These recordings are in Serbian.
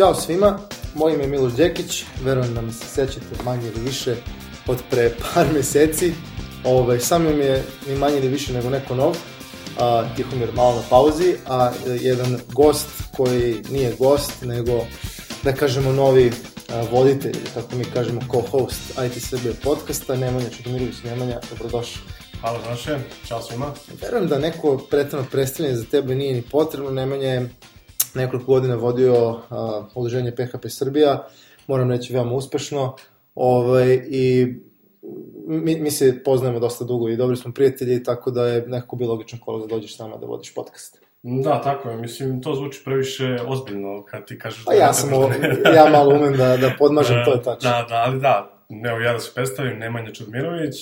Ćao svima, moj ime je Miloš Đekić, verujem da me se sećate manje ili više od pre par meseci. Ovaj, sam im je ni manje ili više nego neko nov, a, Tihomir malo na pauzi, a jedan gost koji nije gost, nego da kažemo novi a, voditelj, kako mi kažemo co-host IT Srbije podcasta, Nemanja Čudomirović Nemanja, dobrodošao. Hvala Zoše, čao svima. Verujem da neko pretredno predstavljanje za tebe nije ni potrebno, Nemanja je nekoliko godina vodio a, udruženje PHP Srbija, moram reći veoma uspešno, ovaj, i mi, mi se poznajemo dosta dugo i dobri smo prijatelji, tako da je nekako bilo logično kola da dođeš s nama da vodiš podcast. Da, tako je, mislim, to zvuči previše ozbiljno kad ti kažeš... Pa ja sam, o, ja malo umem da, da podmažem, to je tačno. Da, da, ali da, evo ja da se predstavim, Nemanja Čudmirović,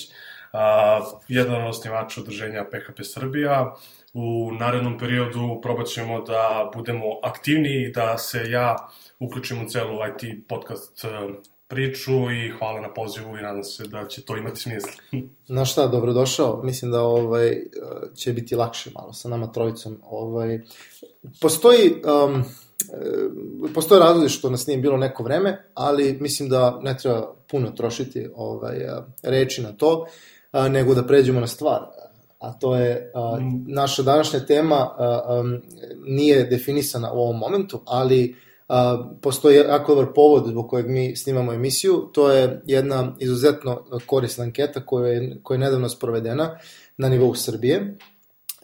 a, jedan od osnivača udruženja PHP Srbija, u narednom periodu probat ćemo da budemo aktivniji i da se ja uključim u celu IT podcast e, priču i hvala na pozivu i nadam se da će to imati smisla. Na šta, dobrodošao. Mislim da ovaj, će biti lakše malo sa nama trojicom. Ovaj, postoji, um, postoje razlozi što nas nije bilo neko vreme, ali mislim da ne treba puno trošiti ovaj, reči na to, nego da pređemo na stvar a to je a, naša današnja tema a, a, nije definisana u ovom momentu, ali a, postoji jako dobar povod zbog kojeg mi snimamo emisiju, to je jedna izuzetno korisna anketa koja je, koja je nedavno sprovedena na nivou Srbije.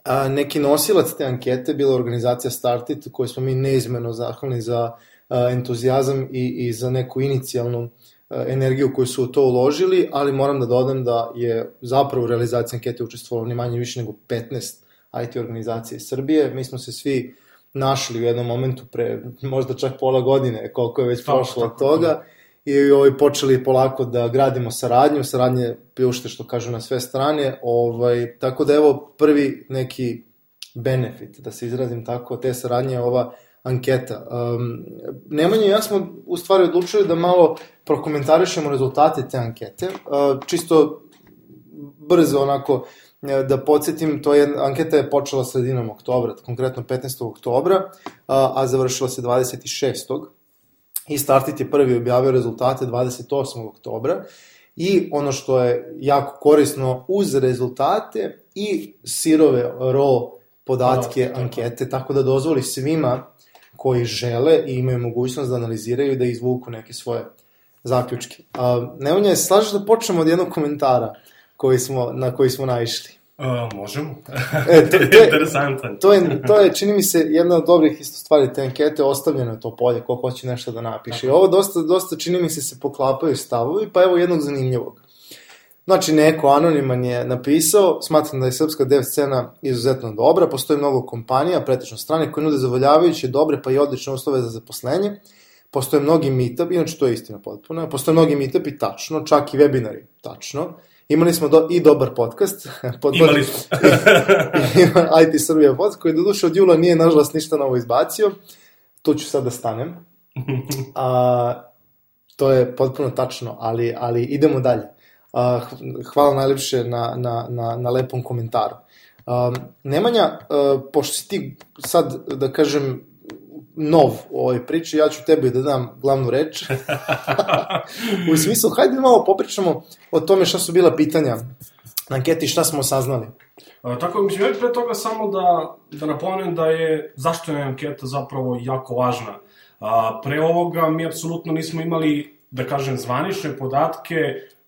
A, neki nosilac te ankete bila organizacija Startit, koju smo mi neizmeno zahvalni za a, entuzijazam i, i za neku inicijalnu energiju koju su u to uložili, ali moram da dodam da je zapravo u realizaciji ankete učestvovalo ni manje više nego 15 IT organizacije Srbije. Mi smo se svi našli u jednom momentu pre možda čak pola godine, koliko je već tako, prošlo od toga, tako. i ovaj, počeli polako da gradimo saradnju, saradnje pljušte što kažu na sve strane, ovaj, tako da evo prvi neki benefit, da se izrazim tako, te saradnje ova anketa. Um, Nemanja i ja smo u stvari odlučili da malo prokomentarišemo rezultate te ankete. Uh, čisto brzo onako e, da podsjetim, to je, anketa je počela sredinom oktobra, konkretno 15. oktobra, a, a završila se 26. I Startit je prvi objavio rezultate 28. oktobra. I ono što je jako korisno uz rezultate i sirove raw podatke ankete, tako da dozvoli svima koji žele i imaju mogućnost da analiziraju i da izvuku neke svoje zaključke. Uh, Nemanja, je slažeš da počnemo od jednog komentara koji smo, na koji smo naišli? Uh, možemo. e, to, to, je, Interesantan. To je, to je, čini mi se, jedna od dobrih isto stvari te ankete, ostavljeno je to polje, ko hoće nešto da napiše. I ovo dosta, dosta, čini mi se, se poklapaju stavovi, pa evo jednog zanimljivog. Znači, neko anoniman je napisao, smatram da je srpska dev scena izuzetno dobra, postoji mnogo kompanija, pretečno strane, koje nude zadovoljavajuće, dobre pa i odlične uslove za zaposlenje, postoje mnogi meetup, inače to je istina potpuno, postoje mnogi meetup i tačno, čak i webinari, tačno. Imali smo do, i dobar podcast. Pod, Imali smo. IT Srbija podcast, koji do duše od jula nije, nažalost, ništa novo izbacio. Tu ću sad da stanem. A, to je potpuno tačno, ali, ali idemo dalje. Hvala najlepše na, na, na, na lepom komentaru. Um, Nemanja, uh, pošto si ti sad, da kažem, nov u ovoj priči, ja ću tebi da dam glavnu reč. u smislu, hajde malo popričamo o tome šta su bila pitanja na anketi, šta smo saznali. Uh, tako, mislim, ja pre toga samo da, da napomenem da je, zašto je anketa zapravo jako važna. Uh, pre ovoga mi apsolutno nismo imali, da kažem, zvanične podatke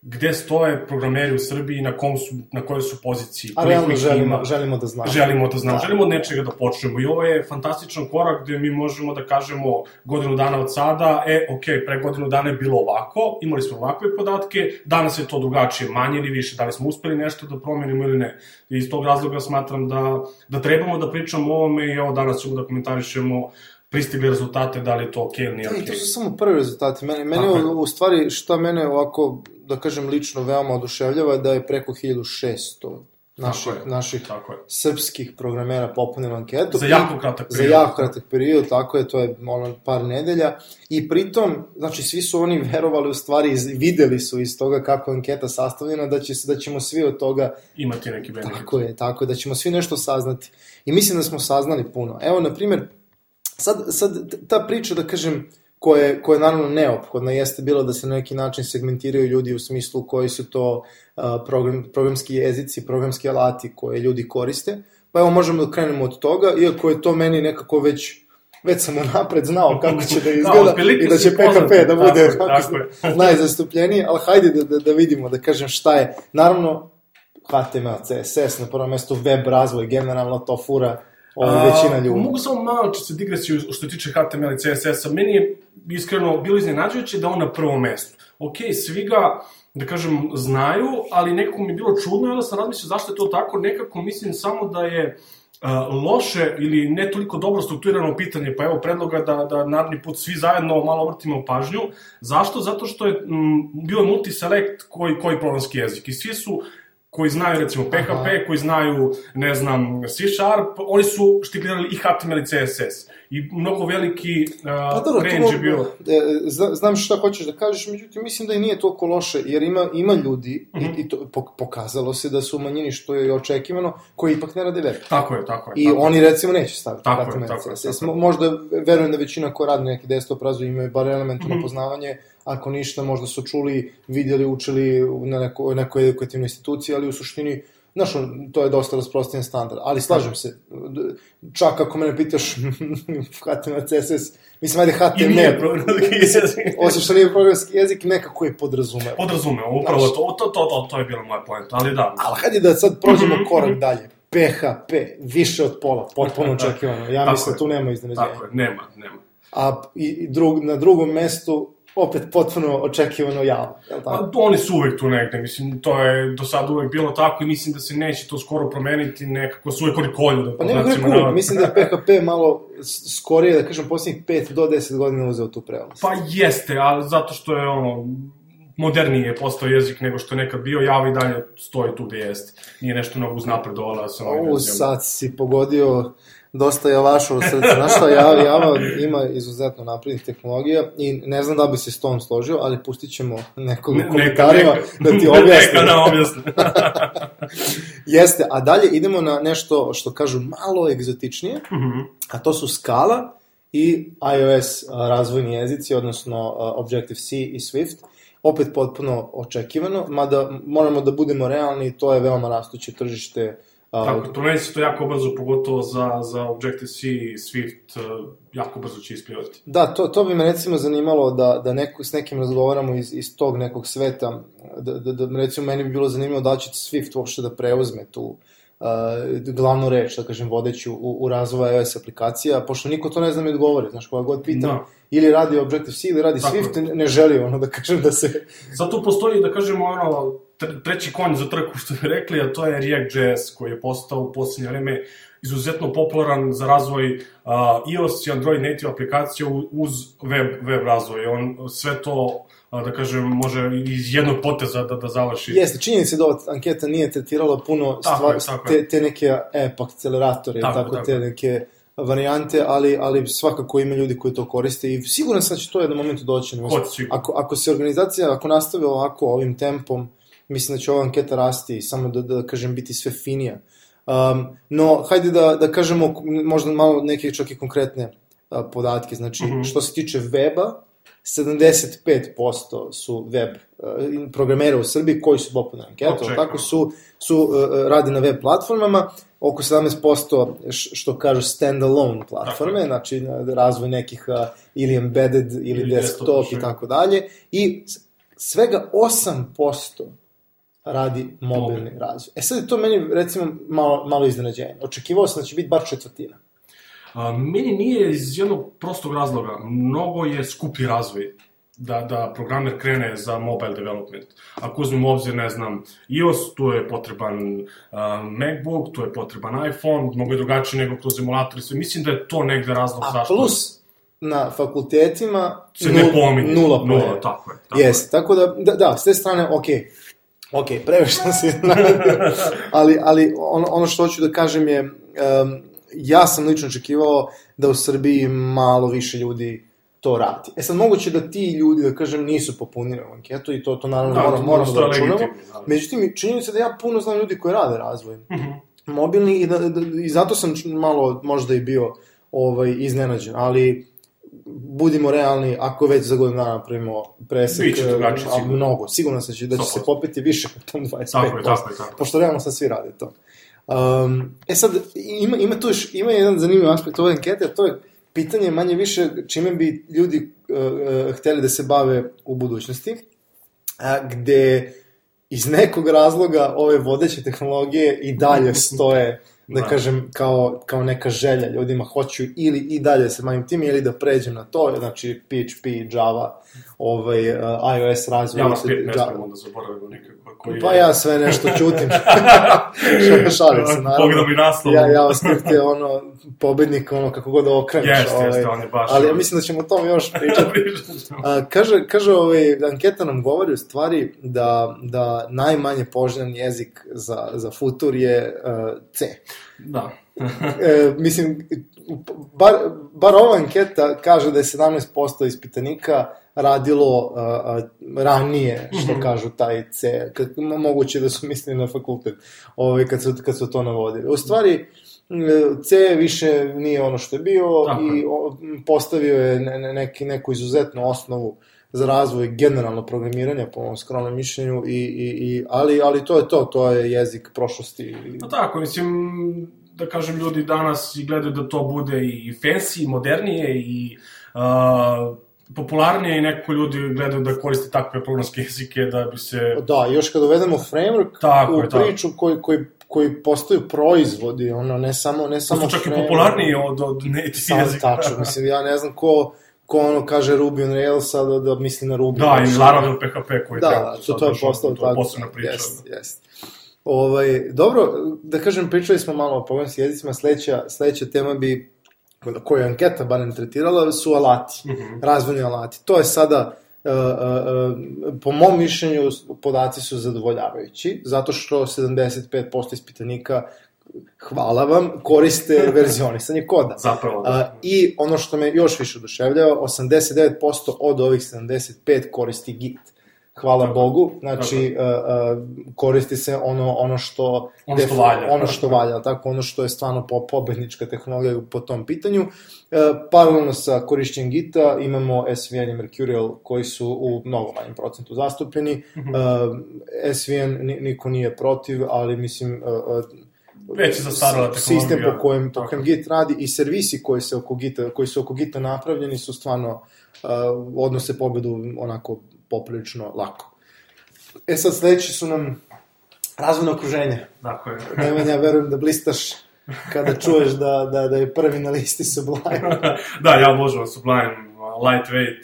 gde stoje programeri u Srbiji, na, kom su, na kojoj su poziciji. A realno želimo, ima. želimo da znamo. Želimo da znamo, da. želimo od nečega da počnemo. I ovo je fantastičan korak gde mi možemo da kažemo godinu dana od sada, e, ok, pre godinu dana je bilo ovako, imali smo ovakve podatke, danas je to drugačije, manje ili više, da li smo uspeli nešto da promenimo ili ne. I iz tog razloga smatram da, da trebamo da pričamo o ovome i evo danas ćemo da komentarišemo pristigli rezultate, da li je to ok ili nije ok. Da, to su samo prvi rezultati. Mene, mene u, u stvari, šta mene ovako, da kažem, lično veoma oduševljava da je preko 1600 naših, tako je, naših tako je. srpskih programera popunilo anketu. Za jako kratak period. Za jako kratak period, tako je, to je ono par nedelja. I pritom, znači, svi su oni verovali u stvari, videli su iz toga kako je anketa sastavljena, da, će, da ćemo svi od toga... Imati neki benefit. Tako je, tako je, da ćemo svi nešto saznati. I mislim da smo saznali puno. Evo, na primjer, sad, sad ta priča, da kažem, koje, koje je naravno neophodno, jeste bilo da se na neki način segmentiraju ljudi u smislu koji su to uh, program, programski jezici, programski alati koje ljudi koriste. Pa evo možemo da krenemo od toga, iako je to meni nekako već već sam napred znao kako će da izgleda Da, i da će PHP da bude Tako je, tako je. najzastupljeniji, ali hajde da, da, da vidimo, da kažem šta je. Naravno, HTML, CSS, na prvom mestu web razvoj, generalno to fura ova većina ljudi. Mogu samo malo se digresiju što tiče HTML i CSS-a. Meni je iskreno bilo iznenađujuće da on na prvom mestu. Ok, svi ga, da kažem, znaju, ali nekako mi je bilo čudno i onda sam razmislio zašto je to tako. Nekako mislim samo da je uh, loše ili ne toliko dobro strukturirano pitanje, pa evo predloga da, da naredni put svi zajedno malo obrtimo pažnju. Zašto? Zato što je m, bio multiselect koji, koji programski jezik i svi su koji znaju recimo PHP, Aha. koji znaju, ne znam, C Sharp, oni su štiklirali i HTML i CSS. I mnogo veliki uh, Pa dobro, range je bio. e, zna, znam šta hoćeš da kažeš, međutim mislim da i nije toliko loše, jer ima, ima ljudi, Mhm. i, i to pok- pokazalo se da su u manjini, što je i očekivano, koji ipak ne rade web. Tako je, tako je. I tako je. oni recimo neće staviti Tako je, HTML, tako je, CSS. tako je. Možda verujem da većina ko radi neki desktop razvoj imaju bar elementarno Mhm. poznavanje, ako ništa možda su čuli, vidjeli, učili na neko, nekoj edukativnoj instituciji, ali u suštini Znaš, to je dosta rasprostavljen standard, ali slažem se, čak ako mene pitaš HTML, CSS, mislim, ajde HTML, jezik. osim što nije programski jezik, nekako je podrazumeo. Podrazumeo, upravo Znaš. to, to, to, to, to je bila moja poenta, ali da. Ali hajde da sad prođemo Mhm, korak mhm. dalje. PHP, više od pola, potpuno očekivano. Ja mislim da tu nema iznenađenja. Tako je, nema, nema. A i drug, na drugom mestu opet potpuno očekivano Java. Je li Pa tako? oni su uvek tu negde, mislim, to je do sada uvek bilo tako i mislim da se neće to skoro promeniti, nekako su uvek oni kolju, da Pa nema rekao, navoda. mislim da je PHP malo skorije, da kažem, posljednjih 5 do 10 godina uzeo tu prelaz. Pa jeste, ali zato što je ono, moderniji je postao jezik nego što je nekad bio, Java i dalje stoji tu gde jeste. Nije nešto mnogo uznapredovala sa ovim U, verzijama. sad si pogodio dosta Javaša u srce. Znaš šta, Java, Java ima izuzetno naprednih tehnologija i ne znam da bi se s tom složio, ali pustit ćemo nekog Ne- komentarima neka, da ti Neka objasnim. nam objasni. Jeste, a dalje idemo na nešto što kažu malo egzotičnije, Mhm. a to su Scala i iOS razvojni jezici, odnosno Objective-C i Swift. Opet potpuno očekivano, mada moramo da budemo realni, to je veoma rastuće tržište. Tako, promenit se to jako brzo, pogotovo za, za Objective-C i Swift, uh, jako brzo će isplivati. Da, to, to bi me recimo zanimalo da, da neko, s nekim razgovaramo iz, iz tog nekog sveta, da, da, da recimo meni bi bilo zanimljivo da će Swift uopšte da preuzme tu uh, glavnu reč, da kažem, vodeću u, u razvoju iOS aplikacija, pošto niko to ne zna mi odgovori, znaš, koga god pitam, Da. ili radi Objective-C ili radi Tako Swift, ne, ne želi ono da kažem da se... Zato postoji, da kažemo, ono, treći konj za trku, što bi rekli, a to je React.js, koji je postao u poslednje vreme izuzetno popularan za razvoj uh, iOS i Android native aplikacija uz web, web razvoj. On sve to, da kažem, može iz jednog poteza da, da završi. Jeste, činjenica je da ova anketa nije tretirala puno Tako stvar, je, tako te, te neke app akceleratore, Tako, tako, tako, te neke varijante, ali, ali svakako ima ljudi koji to koriste i siguran sam da će to jednom momentu doći. Ako, ako se organizacija, ako nastave ovako, ovim tempom, mislim da će ova anketa rasti samo da, da kažem biti sve finija. Um, no, hajde da, da kažemo možda malo neke čak i konkretne a, podatke. Znači, Mhm. što se tiče weba, 75% su web uh, programera u Srbiji koji su popularni anketu, Očekujemo. tako su, su uh, radi na web platformama, oko 17% š- što kažu standalone platforme, Tako znači na- razvoj nekih uh, ili embedded ili, Ili desktop, desktop, i tako dalje, i svega 8% radi mobilni razvoj. E sad je to meni, recimo, malo, malo iznenađenje. Očekivao sam da će biti bar četvrtina. A, meni nije iz jednog prostog razloga. Mnogo je skuplji razvoj da, da programer krene za mobile development. Ako uzmemo u obzir, ne znam, iOS, tu je potreban uh, MacBook, tu je potreban iPhone, mnogo je drugačije nego kroz emulator i sve. Mislim da je to negde razlog A zašto plus, na fakultetima se ne nul- pominje. Nula Nula, tako je. Tako Jeste, tako da, da, da, s te strane, ok, ok, previše sam se iznenadio, ali, ali ono, ono što hoću da kažem je, um, ja sam lično očekivao da u Srbiji malo više ljudi to radi. E sad, moguće da ti ljudi, da kažem, nisu popunili ovu anketu i to, to naravno Da, moramo, moramo da računamo. da. Međutim, činjenica da ja puno znam ljudi koji rade razvoj Mhm. mobilni i, da, da, i zato sam malo možda i bio ovaj, iznenađen, ali budimo realni, ako već za godinu dana napravimo presek, Biće drugačije, a, sigurno. mnogo, sigurno se će, da će se 100%. popiti više od tom 25%. Tako je, tako je, tako je. Pošto realno sad svi rade to. Um, e sad, ima, ima tu još, ima jedan zanimljiv aspekt ove ankete, a to je pitanje manje više čime bi ljudi uh, uh, hteli da se bave u budućnosti, a, gde iz nekog razloga ove vodeće tehnologije i dalje stoje da Da. kažem, kao, kao neka želja ljudima, hoću ili i dalje da se bavim tim, ili da pređem na to, znači PHP, Java, ovaj, uh, iOS razvoj. JavaScript ne Java- smemo da zaboravimo nikako. Koji Pa ja sve nešto čutim. Šal- Šalim se, naravno. Pogledam i naslov. Ja, JavaScript je ono, pobednik, ono, kako god da okreneš. Jeste, ovaj, jeste, on je baš... Ali ja mislim da ćemo o tome još pričati. A, kaže, kaže ovaj, anketa nam govori u stvari da, da najmanje poželjan jezik za, za futur je uh, C. da. E, mislim, bar, bar ova anketa kaže da je 17% ispitanika radilo a, a, ranije, što Mhm. kažu taj C, kad, mo- moguće da su mislili na fakultet, ovaj, kad, su, kad su to navodili. U stvari, C više nije ono što je bio Tako i o, postavio je ne, ne, neki, neku izuzetnu osnovu za razvoj generalno programiranja, po mom skromnom mišljenju, i, i, i, ali, ali to je to, to je jezik prošlosti. Pa tako, mislim, da kažem, ljudi danas i gledaju da to bude i fancy, i modernije i uh, popularnije i neko ljudi gledaju da koriste takve programske jezike da bi se... Da, još kad uvedemo framework Tako u je, tako. priču koji, koji, koji postaju proizvodi, ono, ne samo, ne To samo su čak i framework. popularnije od, od native jezika. tačno, mislim, ja ne znam ko, ko ono kaže Ruby on Rails, a da, da misli na Ruby. Da, i Laravel PHP koji Da, trenutno da, to, to je došao, postalo to je tako. posebna priča. Jest, jest. Ovaj, dobro, da kažem, pričali smo malo o programskim jezicima, sledeća, sledeća tema bi, koju je anketa barem tretirala, su alati, Mhm. razvojni alati. To je sada, uh, uh, uh, po mom mišljenju, podaci su zadovoljavajući, zato što 75% ispitanika hvala vam, koriste verzionisanje koda. Zapravo, da. A, I ono što me još više oduševljava, 89% od ovih 75 koristi Git. Hvala Tako. Bogu, znači uh, uh, koristi se ono ono što Ono što valja. ono što valja, tako ono što je stvarno po pobednička tehnologija po tom pitanju. Uh, paralelno sa korišćenjem Gita imamo SVN i Mercurial koji su u mnogo manjem procentu zastupljeni. Mhm. Uh, SVN ni- niko nije protiv, ali mislim uh, Već je zastarala tehnologija. Sistem po kojem, po kojem Git radi i servisi koji, se oko Gita, koji su oko Gita napravljeni su stvarno uh, odnose pobedu onako poprilično lako. E sad sledeći su nam razvojno okruženje. Tako je. Ja verujem da blistaš kada čuješ da, da, da je prvi na listi Sublime. da, ja obožavam Sublime, lightweight,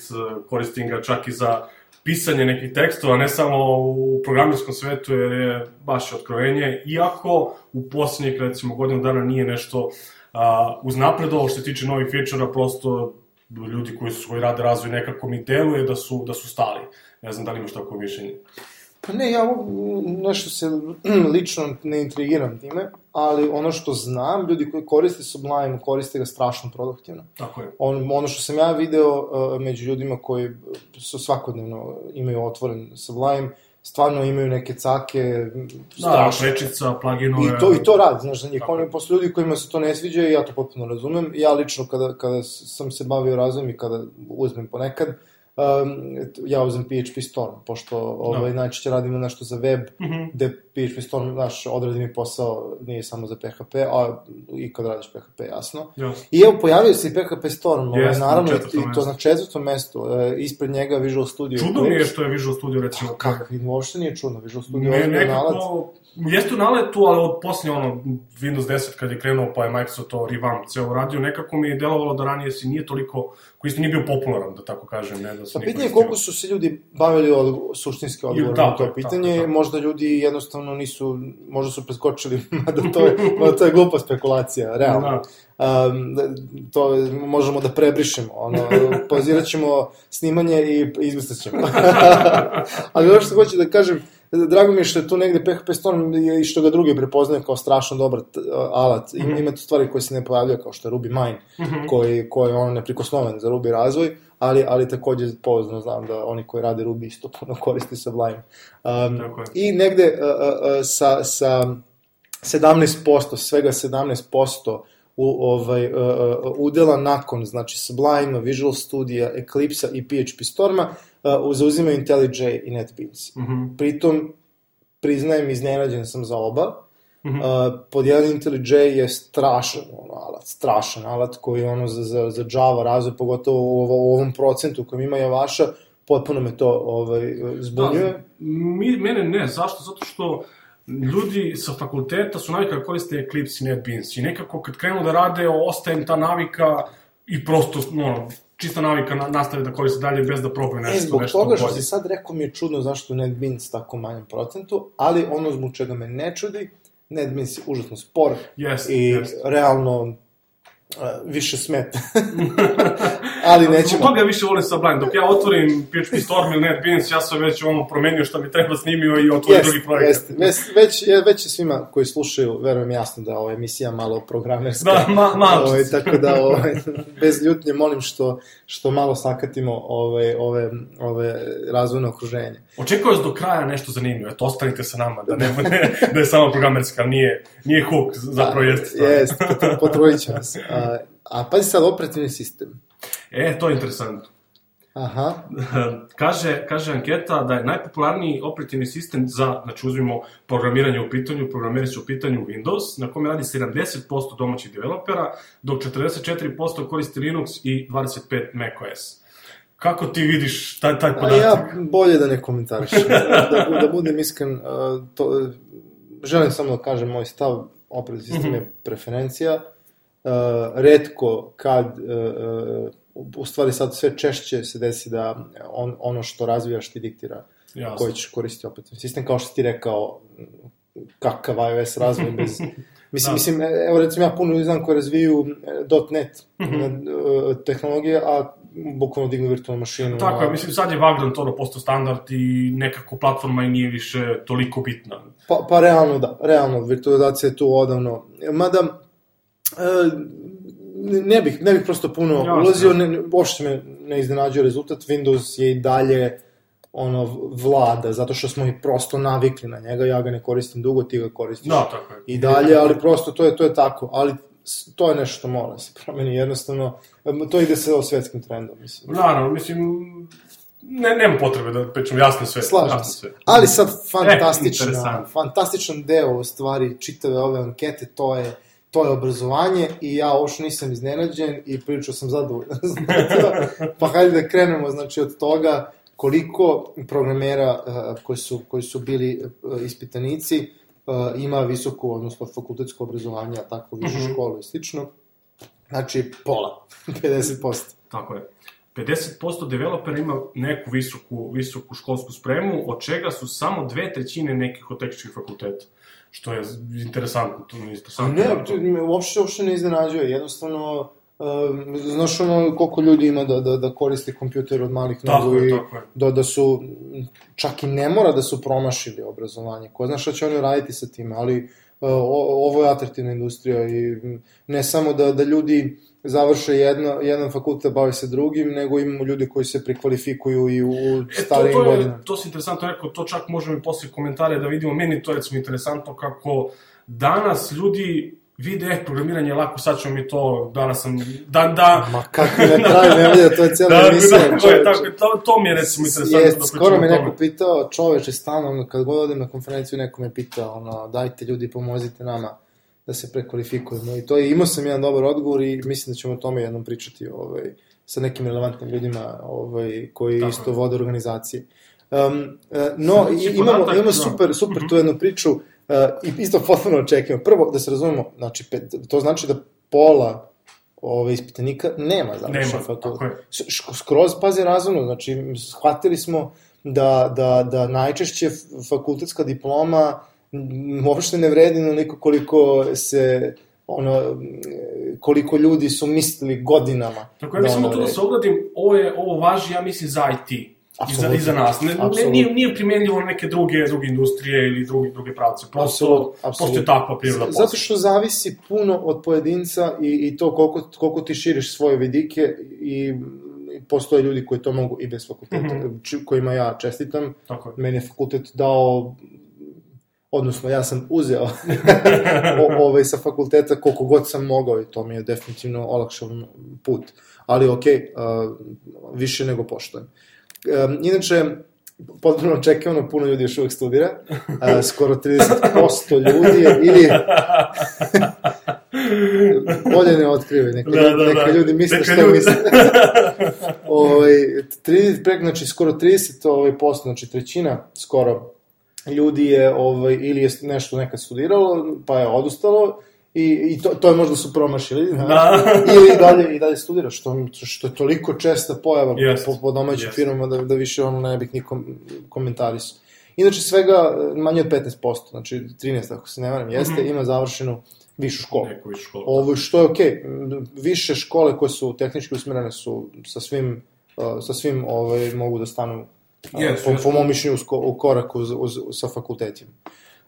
koristim ga čak i za pisanje nekih tekstova, ne samo u programirskom svetu, jer je baš otkrovenje, iako u posljednjih, recimo, godinu dana nije nešto uh, uznapredovalo što se tiče novih feature-a, prosto ljudi koji su koji rade razvoj nekako mi deluje da su, da su stali. Ne znam da li imaš tako mišljenje. Pa ne, ja nešto se lično ne intrigiram time, ali ono što znam, ljudi koji koriste Sublime, koriste ga strašno produktivno. Tako je. On, ono što sam ja video uh, među ljudima koji su svakodnevno imaju otvoren Sublime, stvarno imaju neke cake, Da, strašno. prečica, pluginove. I to, I to radi, znaš, za njih. Oni, posle ljudi kojima se to ne sviđa, i ja to potpuno razumem. Ja lično, kada, kada sam se bavio razvojem i kada uzmem ponekad, um, ja uzmem PHP Storm, pošto ovaj, najčešće radimo nešto za web, Mhm. gde PHP Storm, znaš, odradi mi posao, nije samo za PHP, a i kad radiš PHP, jasno. Jasno. I evo, pojavio se i PHP Storm, ovaj, Jeste, na naravno, i četvrtom to na četvrtom mestu, e, ispred njega Visual Studio. Čudno mi je što je Visual Studio, recimo, Kakvi, uopšte nije čudno, Visual Studio Ne, je ozbiljan nalac. Jeste u naletu, ali od poslije ono, Windows 10 kad je krenuo pa je Microsoft to revamp ceo uradio, nekako mi je delovalo da ranije si nije toliko, koji isto nije bio popularan, da tako kažem, ne da se Pa pitanje je koliko su se ljudi bavili od, suštinski odgovor na tako to je, pitanje, tako je, tako. možda ljudi jednostavno nisu, možda su preskočili, mada to je, mada to je glupa spekulacija, realno. Da. Um, to možemo da prebrišemo, ono, pozirat ćemo snimanje i izbrisat ćemo. Ali ono što hoću da kažem, drago mi je što je tu negde PHP Storm i što ga drugi prepoznaju kao strašno dobar alat. Ima, ima tu stvari koje se ne pojavljaju kao što je Ruby Mine, Mhm. koji, koji je on neprikosnoven za Ruby razvoj, ali, ali takođe pouzno znam da oni koji rade Ruby isto puno koriste Sublime. Um. I negde uh, uh, uh, sa, sa 17%, svega 17% u, ovaj, uh, uh, udela nakon, znači Sublime, Visual Studio, Eclipse i PHP Storma, uh, zauzimaju IntelliJ i NetBeans. Mm -hmm. Pritom, priznajem, iznenađen sam za oba. Mm -hmm. Uh, pod jedan IntelliJ je strašan ono, alat, strašan alat koji ono za, za, za Java razvoj, pogotovo u, u ovom procentu kojem ima Javaša, potpuno me to ovaj, zbunjuje. Da, mi, mene ne, zašto? Zato što ljudi sa fakulteta su navikali da koriste Eclipse i NetBeans i nekako kad krenu da rade, ostaje im ta navika i prosto, no, čista navika na, nastave da koriste dalje bez da probaju nešto, e, zbog nešto toga što bolje. si sad rekao mi je čudno zašto je NetBeans tako manjem procentu, ali ono zbog čega me ne čudi, NetBeans je užasno spor Jest, i jest. realno više smeta. ali nećemo... Zbog toga više volim Sublime. Dok ja otvorim PHP Storm ili NetBeans, ja sam već ono promenio šta mi treba snimio i otvorio Jest, drugi projekat. jest. Već, već, je, već je svima koji slušaju, verujem jasno da je ova emisija malo programerska. Da, ma, malo ovaj, tako da ovaj, bez ljutnje molim što, što malo sakatimo ovaj, ove, ove razvojne okruženje. Očekujem do kraja nešto zanimljivo, eto, ostanite sa nama, da, ne, ne, da je samo programerska, nije, nije hook, zapravo jeste. stvar. Jest, pot- potrudit ćemo se. A, a pazi sad, operativni sistem. E, to je interesantno. Aha, kaže, kaže anketa da je najpopularniji operativni sistem za, znači uzmimo programiranje u pitanju, programeri su u pitanju Windows, na kome radi 70% domaćih developera, dok 44% koristi Linux i 25% macOS. Kako ti vidiš taj, taj a podatak? ja bolje da ne komentarišem. da, da budem iskren, a, to, želim samo da kažem moj stav, operativni sistem je preferencija. Uh, redko kad, uh, uh, u stvari sad sve češće se desi da on, ono što razvijaš ti diktira Jasno. koji ćeš koristiti operativni sistem, kao što ti rekao, kakav iOS razvoj bez... Mislim, Da. mislim, evo recimo ja puno ljudi znam koji razviju .NET Mhm. e, tehnologije, a bukvalno dignu virtualnu mašinu. Tako a- je, mislim, sad je Vagrant ono postao standard i nekako platforma i nije više toliko bitna. Pa, pa realno da, realno, virtualizacija je tu odavno. Mada, ne bih, ne bih prosto puno Jasno. ulazio, ne, ne, uopšte me ne iznenađuje rezultat, Windows je i dalje ono vlada, zato što smo i prosto navikli na njega, ja ga ne koristim dugo, ti ga koristiš Da, tako je. i dalje, ali prosto to je, to je tako, ali to je nešto što mora se promeni, jednostavno, to ide sa svetskim trendom, mislim. Naravno, mislim, ne, nema potrebe da pričam jasno sve. Slažem se. sve. Ali sad fantastična, interesantno. fantastičan deo u stvari čitave ove ankete, to je to je obrazovanje i ja uopšte nisam iznenađen i prilično sam zadovoljan. pa hajde da krenemo znači od toga koliko programera uh, koji, su, koji su bili uh, ispitanici uh, ima visoku, odnosno fakultetsko obrazovanje, a tako višu Mhm. školu i slično. Znači, pola, 50%. Tako je. 50% developera ima neku visoku, visoku školsku spremu, od čega su samo dve trećine nekih od tehničkih fakulteta. Što je interesantno, to je interesantno. Ne, to me uopšte, uopšte ne iznenađuje, jednostavno, um, znaš ono koliko ljudi ima da, da, da koristi kompjuter od malih nogu i da, da su, čak i ne mora da su promašili obrazovanje, ko zna šta će oni raditi sa time, ali uh, o, ovo je atraktivna industrija i ne samo da, da ljudi završe jedna, jedan fakultet, bave se drugim, nego imamo ljudi koji se prekvalifikuju i u E, to, starijim to, je, godinama. to si interesantno rekao, to čak možemo i posle komentare da vidimo, meni to je recimo interesantno kako danas ljudi vide, eh, programiranje je lako, sad ćemo mi to, danas sam, da, da, Ma kako na kraju ne vidi, to je cijela da, emisija. da, tako je, tako, to, to mi je recimo interesantno. Jest, da skoro me neko pitao, čoveče, stalno, kad god odem na konferenciju, neko me pitao, ono, dajte ljudi, pomozite nama da se prekvalifikujemo. I to je, imao sam jedan dobar odgovor i mislim da ćemo o tome jednom pričati, ovaj, sa nekim relevantnim ljudima, ovaj, koji Tako isto je. vode organizacije. Um, e, no, i, Sledeći imamo, podatak, imamo super, super Mhm. tu jednu priču, uh, i isto potpuno očekujemo. Prvo, da se razumemo, znači, pet, to znači da pola ove ispitanika nema završen fakultet. skroz pazi razumno, znači shvatili smo da, da, da najčešće fakultetska diploma uopšte ne vredi onoliko koliko se ono, koliko ljudi su mislili godinama. Tako ja mislim ona tu da vredi. se ogradim, ovo, je, ovo važi, ja mislim, za IT. I za. I za nas. Ne, ne, nije, nije primenljivo na neke druge, druge industrije ili druge, druge pravce. Prosto, postoje apsolutno. takva priroda posla. Zato što zavisi puno od pojedinca i, i to koliko, koliko ti širiš svoje vidike i, postoje ljudi koji to mogu i bez fakulteta, Mhm. či- kojima ja čestitam. Tako je. Meni je fakultet dao odnosno ja sam uzeo o, ovaj, sa fakulteta koliko god sam mogao i to mi je definitivno olakšao put. Ali ok, uh, više nego poštojem. Um, inače, potpuno očekivano, puno ljudi još uvek studira, uh, skoro 30% ljudi je, ili bolje ne otkrive, neka, da, da, neka da. ljudi misle neka što ljudi. misle. ovaj, 30, prek, znači skoro 30 ovaj, posto, znači trećina skoro ljudi je ovaj, ili je nešto nekad studiralo, pa je odustalo, i, i to, to je možda su promašili, znaš, da. ili dalje, i dalje studira, što, što je toliko česta pojava yes. po, po domaćim yes. firmama da, da više ono ne bih nikom komentarisao. Inače, svega manje od 15%, znači 13, ako se ne varam, jeste, mm -hmm. ima završenu višu školu. Neku višu školu. Ovo što je okej. Okay. Više škole koje su tehnički usmerene su sa svim, uh, sa svim ovaj, mogu da stanu yes, po, yes. po mom mišljenju u korak uz, uz, sa fakultetima.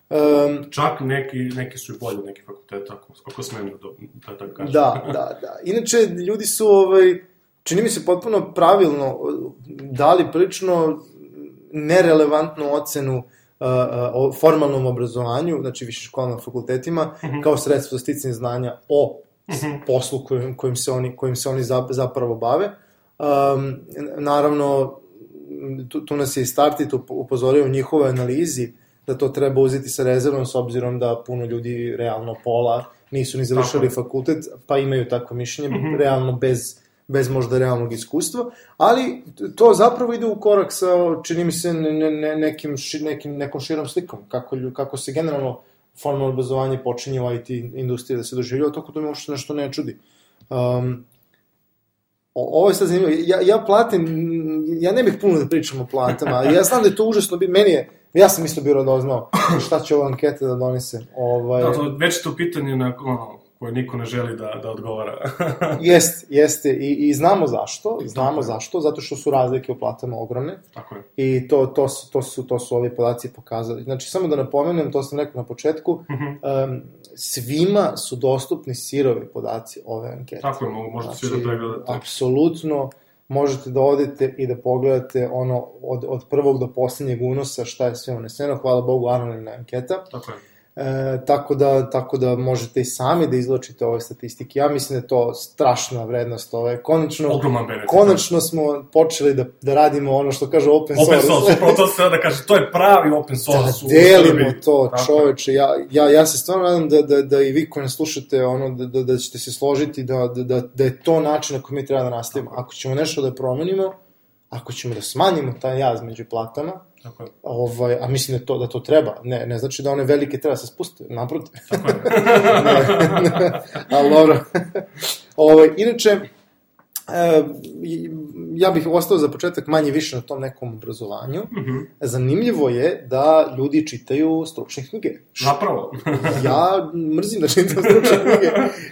Um, Čak neki, neki su i bolji neki fakultet, ako, ako smem da, da, da kažem. Da, da, da. Inače, ljudi su, ovaj, čini mi se potpuno pravilno dali prilično nerelevantnu ocenu uh, o formalnom obrazovanju, znači više školama fakultetima, mhm. -huh. kao sredstvo za sticanje znanja o mhm. -huh. poslu kojim, kojim, se oni, kojim se oni zapravo bave. Um, naravno, tu, tu nas je i Startit upozorio u njihovoj analizi da to treba uzeti sa rezervom s obzirom da puno ljudi realno pola nisu ni završili Tako. fakultet, pa imaju takvo mišljenje, mm -hmm. realno bez, bez možda realnog iskustva, ali to zapravo ide u korak sa, čini mi se, ne, ne, nekim, nekim, nekom širom slikom, kako, kako se generalno formalno obrazovanje počinje u IT industriji da se doživljava, toko to mi uopšte nešto ne čudi. Um, ovo je sad zanimljivo, ja, ja platim, ja ne bih puno da pričam o platama, ja znam da je to užasno, meni je, ja sam isto bio doznao šta će ova anketa da donese. Ovaj... Da, to već to pitanje na, ono, koje niko ne želi da, da odgovara. jeste, jeste, I, i znamo zašto, znamo Tako zašto, zato što su razlike u platama ogromne. Tako je. I to, to, su, to, su, to su ovi podaci pokazali. Znači, samo da napomenem, to sam rekao na početku, uh -huh. um, svima su dostupni sirovi podaci ove ankete. Tako je, možete znači, svi da pregledate. Apsolutno, možete da odete i da pogledate ono od, od prvog do poslednjeg unosa šta je sve uneseno. Hvala Bogu, anonimna anketa. Tako je. E, tako, da, tako da možete i sami da izločite ove statistike. Ja mislim da je to strašna vrednost. Ove. Konačno, benefit. Konačno smo počeli da, da radimo ono što kaže open source. Open source, to se da kaže, to je pravi open source. Da delimo to, tako čoveče. Ja, ja, ja se stvarno nadam da, da, da i vi koji nas slušate, ono, da, da, da ćete se složiti da, da, da, da je to način na koji mi treba da nastavimo. Ako ćemo nešto da promenimo, ako ćemo da smanjimo taj jaz među platama, Tako je. Ovaj, a mislim da to, da to treba. Ne, ne znači da one velike treba se spuste, naprotiv. Tako je. ali dobro. ovaj, inače, e, ja bih ostao za početak manje više na tom nekom obrazovanju. Mm -hmm. Zanimljivo je da ljudi čitaju stručne knjige. Napravo. ja mrzim da čitam stručne knjige,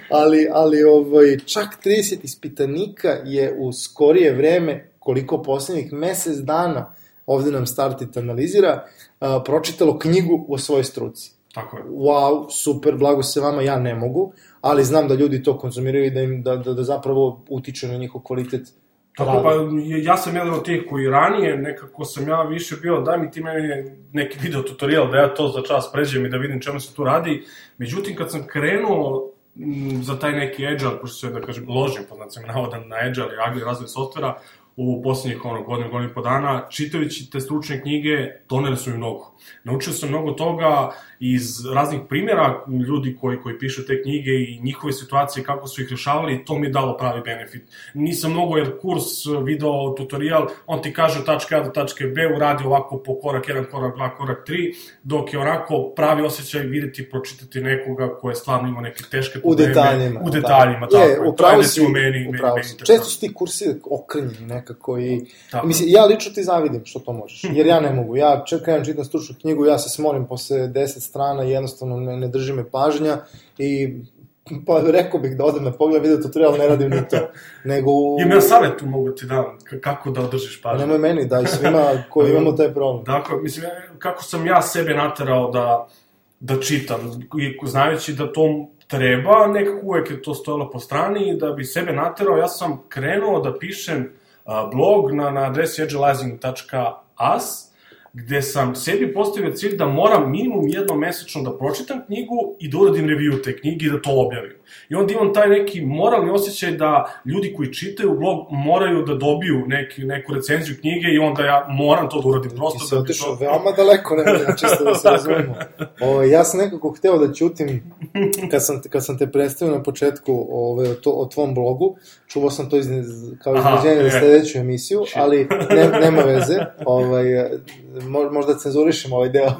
ali, ali ovaj, čak 30 ispitanika je u skorije vreme, koliko poslednjih mesec dana, ovde nam Startit analizira, a, pročitalo knjigu o svojoj struci. Tako je. Wow, super, blago se vama, ja ne mogu, ali znam da ljudi to konzumiraju i da im da, da, da zapravo utiče na njihov kvalitet Tako, pa ja sam jedan od tih koji ranije, nekako sam ja više bio, daj mi ti meni neki video tutorial da ja to za čas pređem i da vidim čemu se tu radi. Međutim, kad sam krenuo za taj neki agile, pošto se, da kažem, ložim, po znacima navoda, na agile i agile razvoj softvera, u poslednjih ono, godinu, godinu i po dana, čitajući te stručne knjige, doneli su mi mnogo. Naučio sam mnogo toga iz raznih primjera ljudi koji, koji pišu te knjige i njihove situacije, kako su ih rešavali, to mi je dalo pravi benefit. Nisam mnogo, jer kurs, video, tutorial, on ti kaže od tačke A do tačke B, uradi ovako po korak 1, korak 2, korak 3, dok je onako pravi osjećaj videti, pročitati nekoga ko je stvarno imao neke teške probleme. U detaljima. U detaljima, tako. Je, upravo si, meni, upravo meni, si. Često su ti kursi okrnjeni nekako i... Tako. Mislim, ja lično ti zavidim što to možeš, jer ja ne mogu. Ja čekam, čitam stručnu knjigu, ja se smorim posle 10 strana, jednostavno ne, ne drži me pažnja i pa rekao bih da odem na pogled video tutorial, ne radim ni to. Nego... Imam ja savjet tu mogu ti da, kako da održiš pažnju. Nemoj meni, daj svima koji imamo taj problem. Dakle, mislim, kako sam ja sebe naterao da, da čitam, i znajući da to treba, nekako uvek je to stojalo po strani i da bi sebe naterao, ja sam krenuo da pišem blog na, na adresi agilizing.as, gde sam sebi postavio cilj da moram minimum jednom mesečno da pročitam knjigu i da uradim review te knjige i da to objavim. I onda imam taj neki moralni osjećaj da ljudi koji čitaju blog moraju da dobiju neki, neku recenziju knjige i onda ja moram to da uradim. Prosto Ti se da otišao to... veoma daleko, ne znam, čisto da se razumemo. Ovo, ja sam nekako hteo da ćutim kad sam, kad sam te predstavio na početku ove, o, to, o tvom blogu, čuvao sam to iz, kao Aha, izneđenje za e. sledeću emisiju, ali ne, nema veze, ovaj, možda cenzurišem ovaj deo,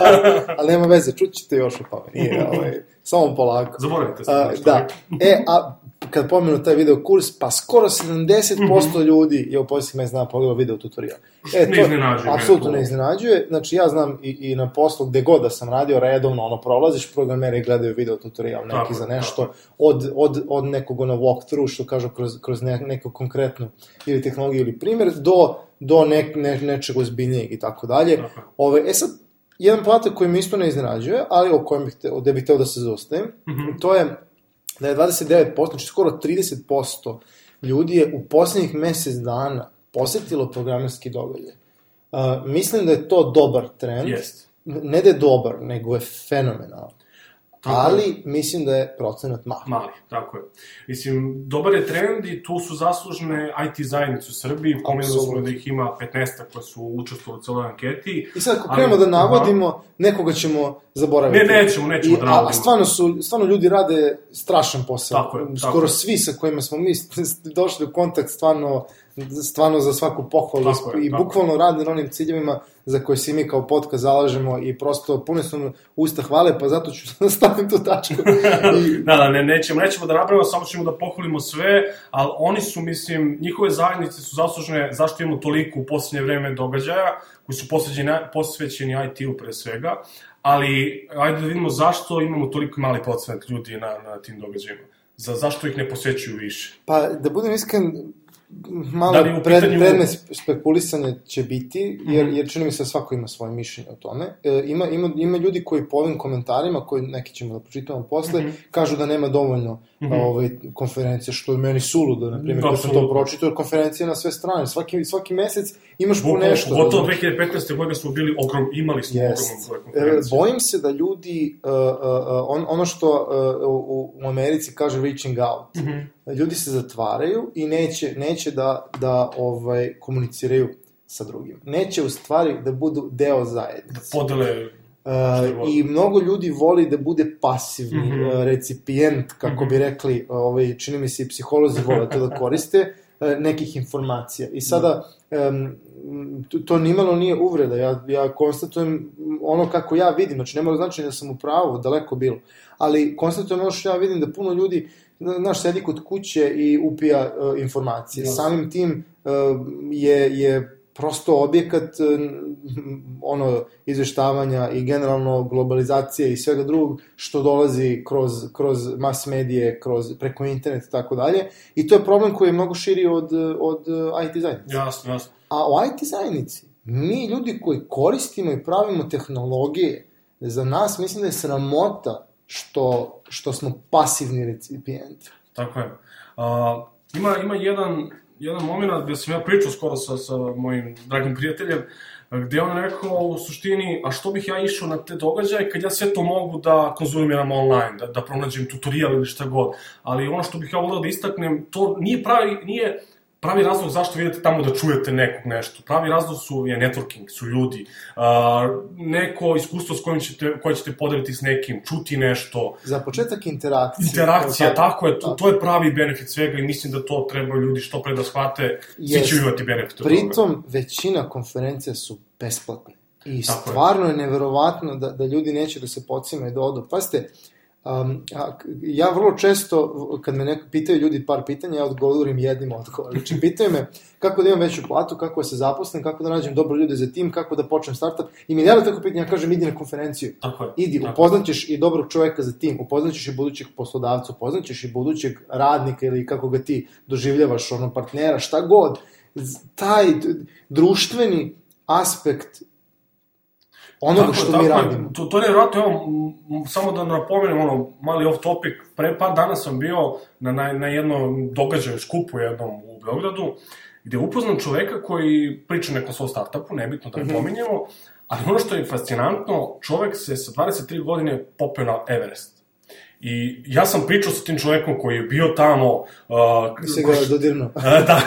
ali nema veze, čućete još o tome, nije, ovaj, samo polako. Zaboravite se. Što da, e, a kad pomenu taj video kurs, pa skoro 70% ljudi je u posljednjih mesec dana pogledao video tutorial. E, Ne iznenađuje me Apsolutno to. ne iznenađuje. Znači, ja znam i, i na poslu gde god da sam radio, redovno, ono, prolaziš programere i gledaju video tutorial neki Tako za nešto, tako od, od, od nekog ono walkthrough, što kažu, kroz, kroz ne, neku konkretnu ili tehnologiju ili primjer, do, do ne, ne, nečeg ozbiljnijeg i tako dalje. Ove, e sad, jedan podatak koji me isto ne iznenađuje, ali o kojem bih te, gde bih hteo da se zaustavim, Mhm. to je da je 29%, znači skoro 30% ljudi je u poslednjih mesec dana posetilo programerski događaj. Uh, mislim da je to dobar trend. Jest. Ne da je dobar, nego je fenomenalan. Tako je. ali mislim da je procenat mali. Mali, tako je. Mislim, dobar je trend i tu su zaslužne IT zajednice u Srbiji, pomenuli smo da ih ima 15 koje su učestvovali u celoj anketi. I sad, ako krenemo da aha. navodimo, nekoga ćemo zaboraviti. Ne, nećemo, nećemo I, da navodimo. a stvarno, su, stvarno ljudi rade strašan posao. Tako je, tako Skoro je. svi sa kojima smo mi došli u kontakt, stvarno, stvarno za svaku pohvalu Tako je, i tako bukvalno rade na onim ciljevima za koje se mi kao podcast zalažemo i prosto pune su nam usta hvale, pa zato ću da stavim tu tačku. I, Da, da, ne, nećemo, nećemo da napravimo, samo ćemo da pohvalimo sve, ali oni su, mislim, njihove zajednice su zaslužne zašto imamo toliko u poslednje vreme događaja, koji su posvećeni, posvećeni IT-u pre svega, ali ajde da vidimo zašto imamo toliko mali procenat ljudi na, na tim događajima. Za, zašto ih ne posvećuju više? Pa, da budem iskren, malo Da li u pred, pitanju- predmet spekulisanja će biti, jer, Mhm. jer čini mi se da svako ima svoje mišljenje o tome. E, ima, ima, ima ljudi koji po ovim komentarima, koji neki ćemo da pročitamo posle, Mhm. kažu da nema dovoljno Mhm. ovaj, konferencije, što je meni suludo, na primjer, Da, kad sam to pročitao, jer konferencije na sve strane, svaki, svaki mesec imaš po nešto. Gotovo razumeš? 2015. godine smo bili ogrom, imali smo Jest. ogromno broj E, konferencija. bojim se da ljudi, uh, uh, on, ono što uh, u, u Americi kaže reaching out, Mhm. ljudi se zatvaraju i neće, neće da, da ovaj, komuniciraju sa drugim. Neće u stvari da budu deo zajednice. Podele Uh. I mnogo ljudi voli da bude pasivni Mhm. uh, recipijent, kako bi rekli, ovaj, čini mi se i psiholozi vole to da koriste, uh, nekih informacija. I sada, um, to, to nimalo nije uvreda, ja, ja konstatujem ono kako ja vidim, znači nema značenja da sam u pravu, daleko bilo, ali konstatujem ono što ja vidim da puno ljudi, znaš, sedi kod kuće i upija uh, informacije. Jasno. Samim tim uh, je, je prosto objekat uh, ono izveštavanja i generalno globalizacije i svega drugog što dolazi kroz, kroz mas medije, kroz, preko interneta i tako dalje. I to je problem koji je mnogo širi od, od uh, IT zajednice. Jasno, jasno. A u IT zajednici, mi ljudi koji koristimo i pravimo tehnologije, za nas mislim da je sramota što, što smo pasivni recipijenti. Tako je. Uh, ima, ima jedan, jedan moment gde sam ja pričao skoro sa, sa mojim dragim prijateljem, gde on rekao u suštini, a što bih ja išao na te događaje kad ja sve to mogu da konzumiram online, da, da pronađem tutorial ili šta god. Ali ono što bih ja volao da istaknem, to nije pravi, nije pravi razlog zašto idete tamo da čujete nekog nešto. Pravi razlog su, je networking, su ljudi. Uh, neko iskustvo s kojim ćete, koje ćete podeliti s nekim, čuti nešto, Za početak interakcija. Interakcija, tako je, to, Tako. to je pravi benefit svega i mislim da to treba ljudi što pre da shvate, svi će imati benefit od toga. Pritom, većina konferencija su besplatne. I Tako je. stvarno je neverovatno da, da ljudi neće da se pocime da odu. Pazite, um, a, ja vrlo često, kad me neko pitaju ljudi par pitanja, ja odgovorim jednim odgovorom. Znači, pitaju me kako da imam veću platu, kako da se zaposlim, kako da nađem dobro ljude za tim, kako da počnem startup. I milijarda tako pitanja, ja kažem, idi na konferenciju. Tako je. Idi, tako. upoznaćeš i dobrog čoveka za tim, upoznaćeš i budućeg poslodavca, upoznaćeš i budućeg radnika ili kako ga ti doživljavaš, ono partnera, šta god. Taj društveni aspekt onoga Tako što tako mi radimo. To, to je nevjerojatno, evo, samo da napomenem, ono, mali off topic, pre par dana sam bio na, na, na jednom događaju, skupu jednom u Beogradu, gde upoznam čoveka koji priča nekom svom startupu, nebitno da ne pominjemo, ali ono što je fascinantno, čovek se sa 23 godine popeo na Everest. I ja sam pričao sa tim čovekom koji je bio tamo... Uh, Se ga dodirno. da.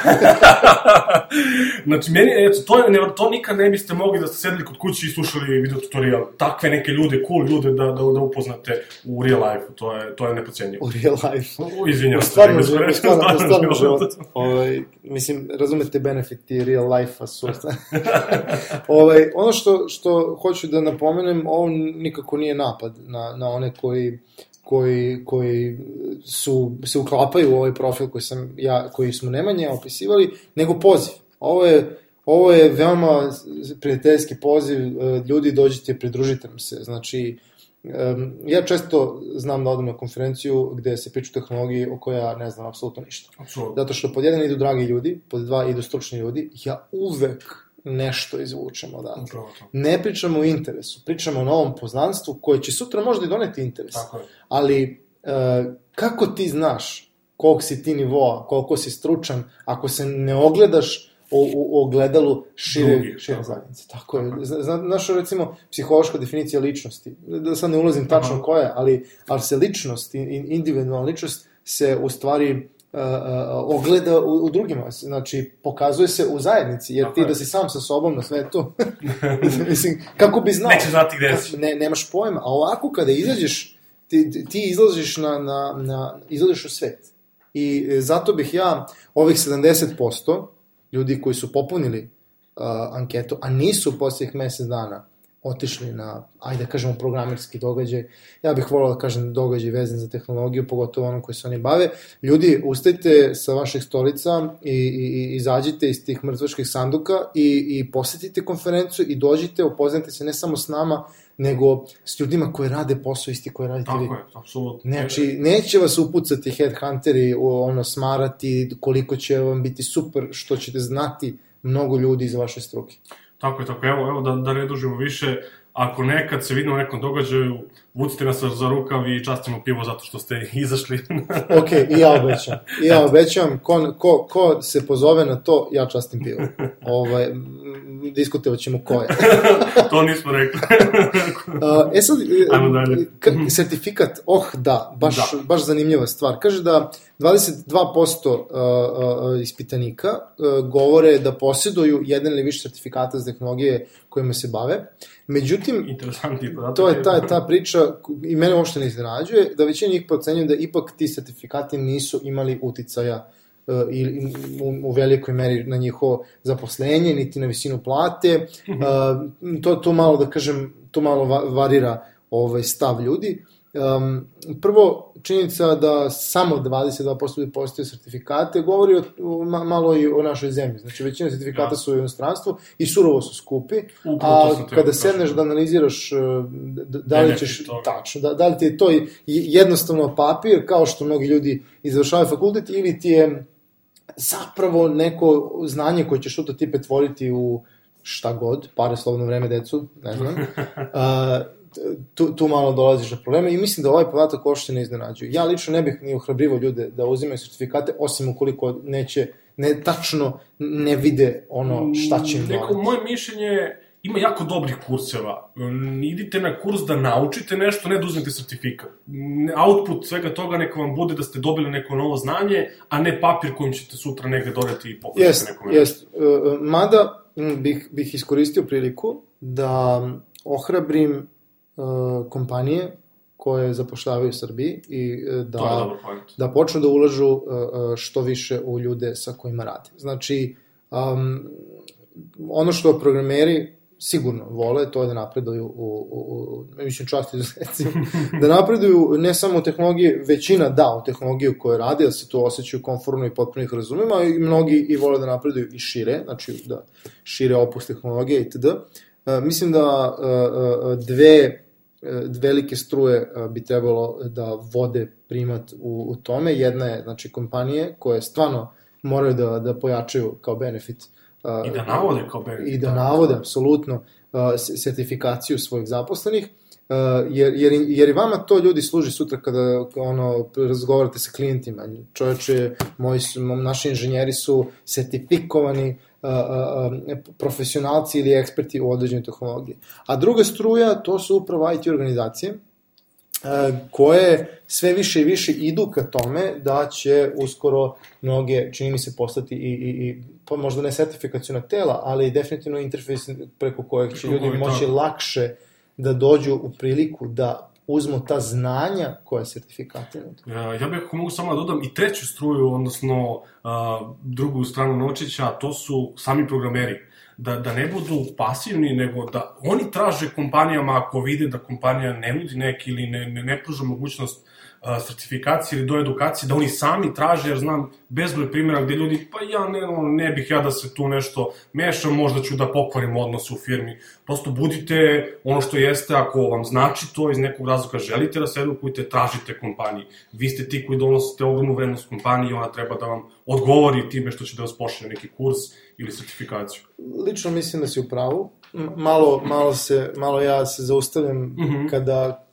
znači, meni, eto, to, je, ne, to nikad ne biste mogli da ste sedeli kod kuće i slušali video tutorial. Takve neke ljude, cool ljude da, da, da upoznate u real life To je, to je nepocenjivo. U real life. U, izvinjam U se. u stvarno, u stvarno život. život. Ovaj, mislim, razumete benefiti real life-a su. ovaj, ono što, što hoću da napomenem, ovo nikako nije napad na, na one koji koji, koji su, se uklapaju u ovaj profil koji, sam ja, koji smo Nemanje opisivali, nego poziv. Ovo je, ovo je veoma prijateljski poziv, e, ljudi dođite, pridružite nam se. Znači, ja često znam da odem na konferenciju gde se priča o tehnologiji o kojoj ja ne znam apsolutno ništa. Apsolutno. Zato što pod jedan idu dragi ljudi, pod dva idu stručni ljudi, ja uvek nešto izvučem odatle. Ne pričamo o interesu, pričamo o novom poznanstvu koje će sutra možda i doneti interes. Tako je. Ali e, kako ti znaš koliko si ti nivoa, koliko si stručan, ako se ne ogledaš u, u, u ogledalu šire, Drugi, šire tako. zajednice. Tako je. Zna- zna- Znaš, recimo, psihološka definicija ličnosti, da sad ne ulazim tačno koja je, ali, ali se ličnost, in- in- individualna ličnost se u stvari ogleda u, u drugima, znači pokazuje se u zajednici, jer Tako ti je. da si sam sa sobom na svetu, mislim, kako bi znao? Neće znati gde si. Ne, nemaš pojma, a ovako kada izađeš, ti, ti- izlaziš na, na, na, izlaziš u svet. I e, zato bih ja ovih 70% ljudi koji su popunili uh, anketu, a nisu u posljednjih mesec dana otišli na, ajde da kažemo, programerski događaj. Ja bih volao da kažem događaj vezan za tehnologiju, pogotovo ono koji se oni bave. Ljudi, ustajte sa vaših stolica i, i, i izađite iz tih mrtvačkih sanduka i, i posetite konferenciju i dođite, upoznajte se ne samo s nama, nego s ljudima koji rade posao isti koji radite vi. Tako je, apsolutno. Znači, neće vas upucati headhunteri, ono, smarati koliko će vam biti super, što ćete znati mnogo ljudi iz vaše struke. Tako je, tako. Evo, evo da, da ne dužimo više. Ako nekad se vidimo u nekom događaju, vucite nas za rukav i častimo pivo zato što ste izašli. Ok, i ja obećam. I ja obećam, ko, ko, ko se pozove na to, ja častim pivo. Ovaj, diskutovat ćemo ko je. to nismo rekli. Uh, e sad, e, Ajmo dalje. ka- sertifikat, oh da, baš, Da. baš zanimljiva stvar. Kaže da 22% uh, uh, ispitanika uh, govore da posjeduju jedan ili više sertifikata za tehnologije kojima se bave. Međutim, to je ta, ta priča i mene uopšte ne iznenađuje, da većina njih procenjuje da ipak ti sertifikati nisu imali uticaja uh, ili u, u velikoj meri na njihovo zaposlenje, niti na visinu plate. Uh, to, to malo, da kažem, to malo va, varira ovaj stav ljudi. Um, prvo, činjenica da samo 22% ljudi postoje sertifikate govori o, o, ma, malo i o našoj zemlji. Znači, većina sertifikata Da. su u inostranstvu i surovo su skupi, Upravo a kada da sedneš da analiziraš da, da li ćeš, tačno, da, da li ti je to jednostavno papir, kao što mnogi ljudi izvršavaju fakultet, ili ti je zapravo neko znanje koje ćeš sutra ti pretvoriti u šta god, pare, slobodno vreme, decu, ne znam. Uh, tu, tu malo dolaziš do problema i mislim da ovaj podatak uopšte ne iznenađuje. Ja lično ne bih ni ohrabrivo ljude da uzimaju sertifikate, osim ukoliko neće, ne tačno ne vide ono šta će im Neko, doneti. moje mišljenje je, ima jako dobrih kurseva. Mm, Idite na kurs da naučite nešto, ne da uzmete sertifikat. Mm, Output svega toga neka vam bude da ste dobili neko novo znanje, a ne papir kojim ćete sutra negde doneti i pokazati Jest, nekome. jest. E, Mada m, bih, bih iskoristio priliku da ohrabrim e, kompanije koje zapošljavaju u Srbiji i e, da, da počnu da ulažu e, e, što više u ljude sa kojima rade. Znači, um, ono što programeri sigurno vole, to je da napreduju u, u, u mislim čast izuzeci, da napreduju ne samo u tehnologiji, većina da u tehnologiju koju rade, da se tu osjećaju konformno i potpuno ih razumemo, a i mnogi i vole da napreduju i šire, znači da šire opus tehnologije itd. Uh, mislim da uh, dve velike struje uh, bi trebalo da vode primat u, u tome. Jedna je, znači, kompanije koje stvarno moraju da, da pojačaju kao benefit uh, I da navode kao benefit. i da navode apsolutno sertifikaciju svojih zaposlenih. jer, jer, jer i vama to ljudi služi sutra kada ono, razgovarate sa klijentima. Čovječe, moji su, naši inženjeri su sertifikovani profesionalci ili eksperti u određenoj tehnologiji. A druga struja, to su upravo IT organizacije, koje sve više i više idu ka tome da će uskoro mnoge, čini mi se, postati i, i, i pa možda ne sertifikacijona tela, ali definitivno interfejs preko kojeg će ljudi moći lakše da dođu u priliku da uzmu ta znanja koja sertifikati nude. Ja bih ako mogu samo da dodam i treću struju, odnosno drugu stranu nočića, to su sami programeri da, da ne budu pasivni, nego da oni traže kompanijama ako vide da kompanija ne nudi neki ili ne, ne, ne pruža mogućnost sertifikacije ili do edukacije, da oni sami traže, jer znam bezbroj primjera gde ljudi, pa ja ne, ne bih ja da se tu nešto mešam, možda ću da pokvarim odnos u firmi. Prosto budite ono što jeste, ako vam znači to iz nekog razloga želite da se edukujete, tražite kompaniji. Vi ste ti koji donosite ogromnu vrednost kompaniji, ona treba da vam odgovori time što će da vas pošle neki kurs ili sertifikaciju. Lično mislim da si u pravu. Malo, malo, se, malo ja se zaustavljam mm -hmm. kada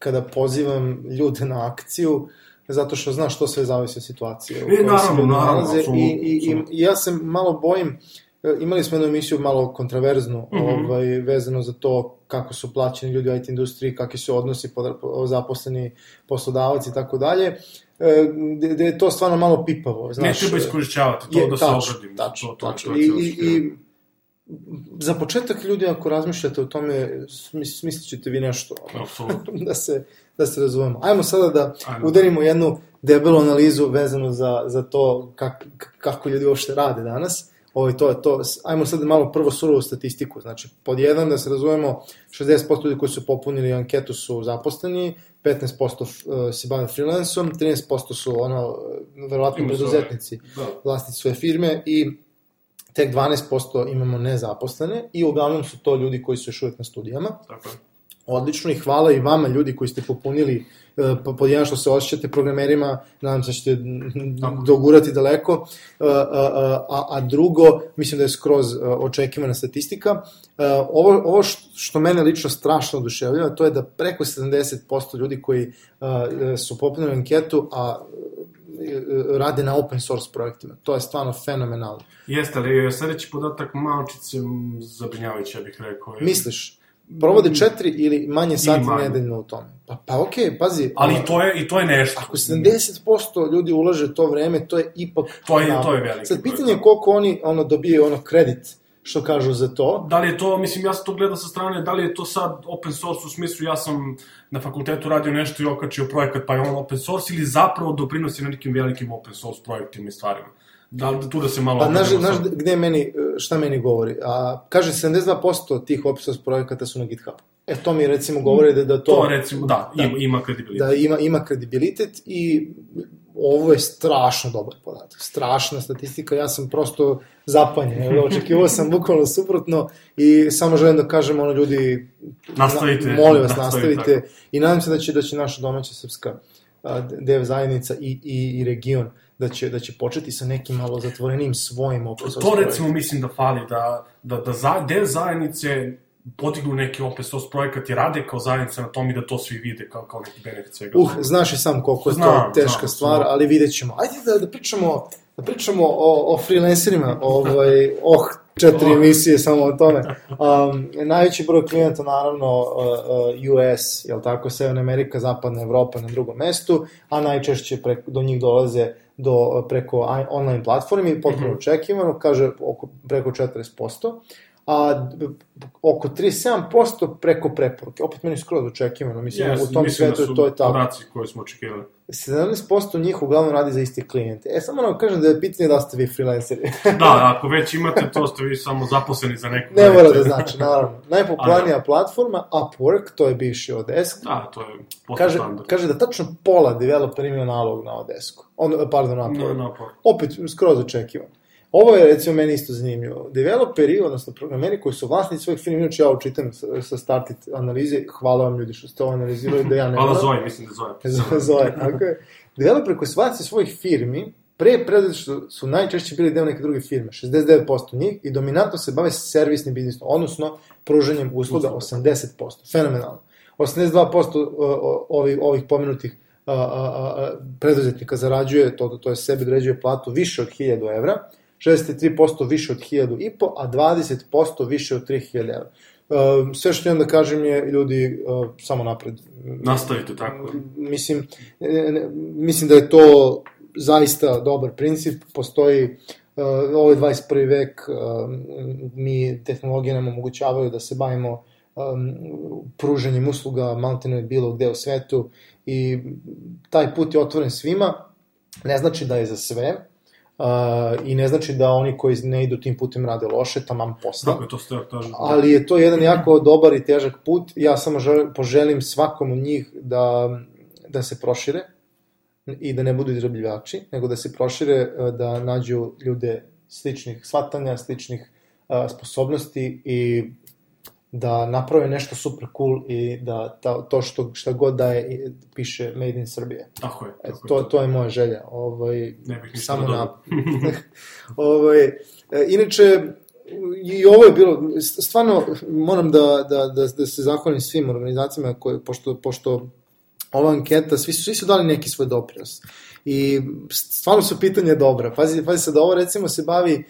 kada pozivam ljude na akciju, zato što znaš što sve zavisi od situacije u kojoj naravno, se nalaze. I, i, i, I ja se malo bojim, e, imali smo jednu emisiju malo kontraverznu, mm -hmm. ovaj, vezano za to kako su plaćeni ljudi u IT industriji, kakvi su odnosi pod, zaposleni poslodavac i tako dalje, gde je to stvarno malo pipavo. Znaš, ne treba iskorišćavati to je, da se obradim. Tačno, tačno. I, i, i za početak ljudi ako razmišljate o tome, smislit ćete vi nešto. da, se, da se razumemo. Ajmo sada da Ajmo. udarimo jednu debelu analizu vezanu za, za to kak, kako ljudi uopšte rade danas. Ovo, to, to, ajmo sad malo prvo surovu statistiku. Znači, pod jedan, da se razumemo, 60% ljudi koji su popunili anketu su zaposleni, 15% e, se bave freelancom, 13% su ono, verovatno preduzetnici, da. vlasnici svoje firme i tek 12% imamo nezaposlene i uglavnom su to ljudi koji su još uvijek na studijama. Tako je. Odlično i hvala i vama ljudi koji ste popunili uh, pod jedan što se osjećate programerima, nadam se da ćete Tako. dogurati daleko, uh, uh, a, a drugo, mislim da je skroz očekivana statistika. Ovo, ovo što mene lično strašno oduševljava, to je da preko 70% ljudi koji su popunili anketu, a rade na open source projektima. To je stvarno fenomenalno. Jeste, ali sledeći podatak malčice zabrinjavajući, ja bih rekao. Je... Misliš? Provode četiri ili manje sati manje. nedeljno u tome. Pa, pa okej, okay, pazi. Ali to je, i to je nešto. Ako 70% ljudi ulaže to vreme, to je ipak... To je, to je veliko. Sad, pitanje je koliko oni ono, dobijaju ono kredit što kažu za to. Da li je to, mislim, ja sam to gledao sa strane, da li je to sad open source u smislu, ja sam na fakultetu radio nešto i okačio projekat, pa je on open source, ili zapravo doprinosi na nekim velikim open source projektima i stvarima? Da, da tu da se malo... Pa, znaš, znaš gde meni, šta meni govori? A, kaže, 72% tih open source projekata su na GitHub. E, to mi recimo govori da, da to... To recimo, da, da ima, ima kredibilitet. Da ima, ima kredibilitet i ovo je strašno dobar podatak, strašna statistika, ja sam prosto zapanjen, očekivao sam bukvalno suprotno i samo želim da kažem ono ljudi, nastavite, na, molim vas nastavite, nastavite i nadam se da će, da će naša domaća srpska dev zajednica i, i, i region da će, da će početi sa nekim malo zatvorenim svojim open To recimo mislim da fali, da, da, da za, dev zajednice podignu neki open source projekat i rade kao zajednica na tom i da to svi vide kao, kao neki benefit svega. Uh, znaš i sam koliko je znam, to teška znam, stvar, znam. ali vidjet ćemo. Ajde da, da pričamo, da pričamo o, o freelancerima, ovaj, oh, četiri oh. emisije samo o tome. Um, najveći broj klijenata, naravno, uh, uh, US, jel tako, Severna Amerika, Zapadna Evropa na drugom mestu, a najčešće preko, do njih dolaze do, preko online platformi, potpuno -hmm. očekivano, kaže oko, preko 40% a oko 37% preko preporuke. Opet meni skroz očekivano, mislim, yes, u tom mislim svetu da to je tako. Podaci koje smo očekivali. 17% njih uglavnom radi za iste klijente. E, samo nam kažem da je pitanje da ste vi freelanceri. da, ako već imate to, ste vi samo zaposleni za neku... Ne mora da znači, naravno. Najpopularnija da. platforma, Upwork, to je bivši Odesk. Da, to je kaže, kaže da tačno pola developer ima nalog na Odesku. On, pardon, na Upwork. Na, na Upwork. Opet, skroz očekivano. Ovo je recimo meni isto zanimljivo. Developeri, odnosno programeri koji su vlasnici svojih firmi, inače ja učitam sa startit analize, hvala vam ljudi što ste ovo analizirali, da ja ne Hvala Zoe, mislim da Zoe. Zoe, tako je. Developeri koji su vlasnici svojih firmi, pre što su najčešće bili deo neke druge firme, 69% njih, i dominantno se bave servisnim biznisom, odnosno pruženjem usluga 80%. Fenomenalno. 82% ovih, ovih pomenutih preduzetnika zarađuje, to, to je sebi određuje platu više od 1000 evra, 63% više od 1000 i po, a 20% više od 3000 evra. Uh, sve što imam da kažem je, ljudi, uh, samo napred. Nastavite tako. Mislim, ne, ne, mislim da je to zaista dobar princip, postoji uh, ovaj 21. vek, uh, mi tehnologije nam omogućavaju da se bavimo um, pruženjem usluga maltene bilo gde u svetu i taj put je otvoren svima, ne znači da je za sve, Uh, I ne znači da oni koji ne idu tim putem rade loše, tamam posla. Tako to ste ja kažem. Ali je to jedan jako dobar i težak put. Ja samo želim, poželim svakom od njih da, da se prošire i da ne budu izrabljivači, nego da se prošire, da nađu ljude sličnih shvatanja, sličnih uh, sposobnosti i da naprave nešto super cool i da ta, to što šta god da je piše Made in Serbia. Tako je. Tako to, je, to je moja želja. Ovaj, Ne bih samo dodao. na... ovaj, e, inače, i ovo je bilo, stvarno moram da, da, da, da se zahvalim svim organizacijama koje, pošto, pošto ova anketa, svi su, svi su dali neki svoj doprinos. I stvarno su pitanja dobra. Pazi, pazi se da ovo recimo se bavi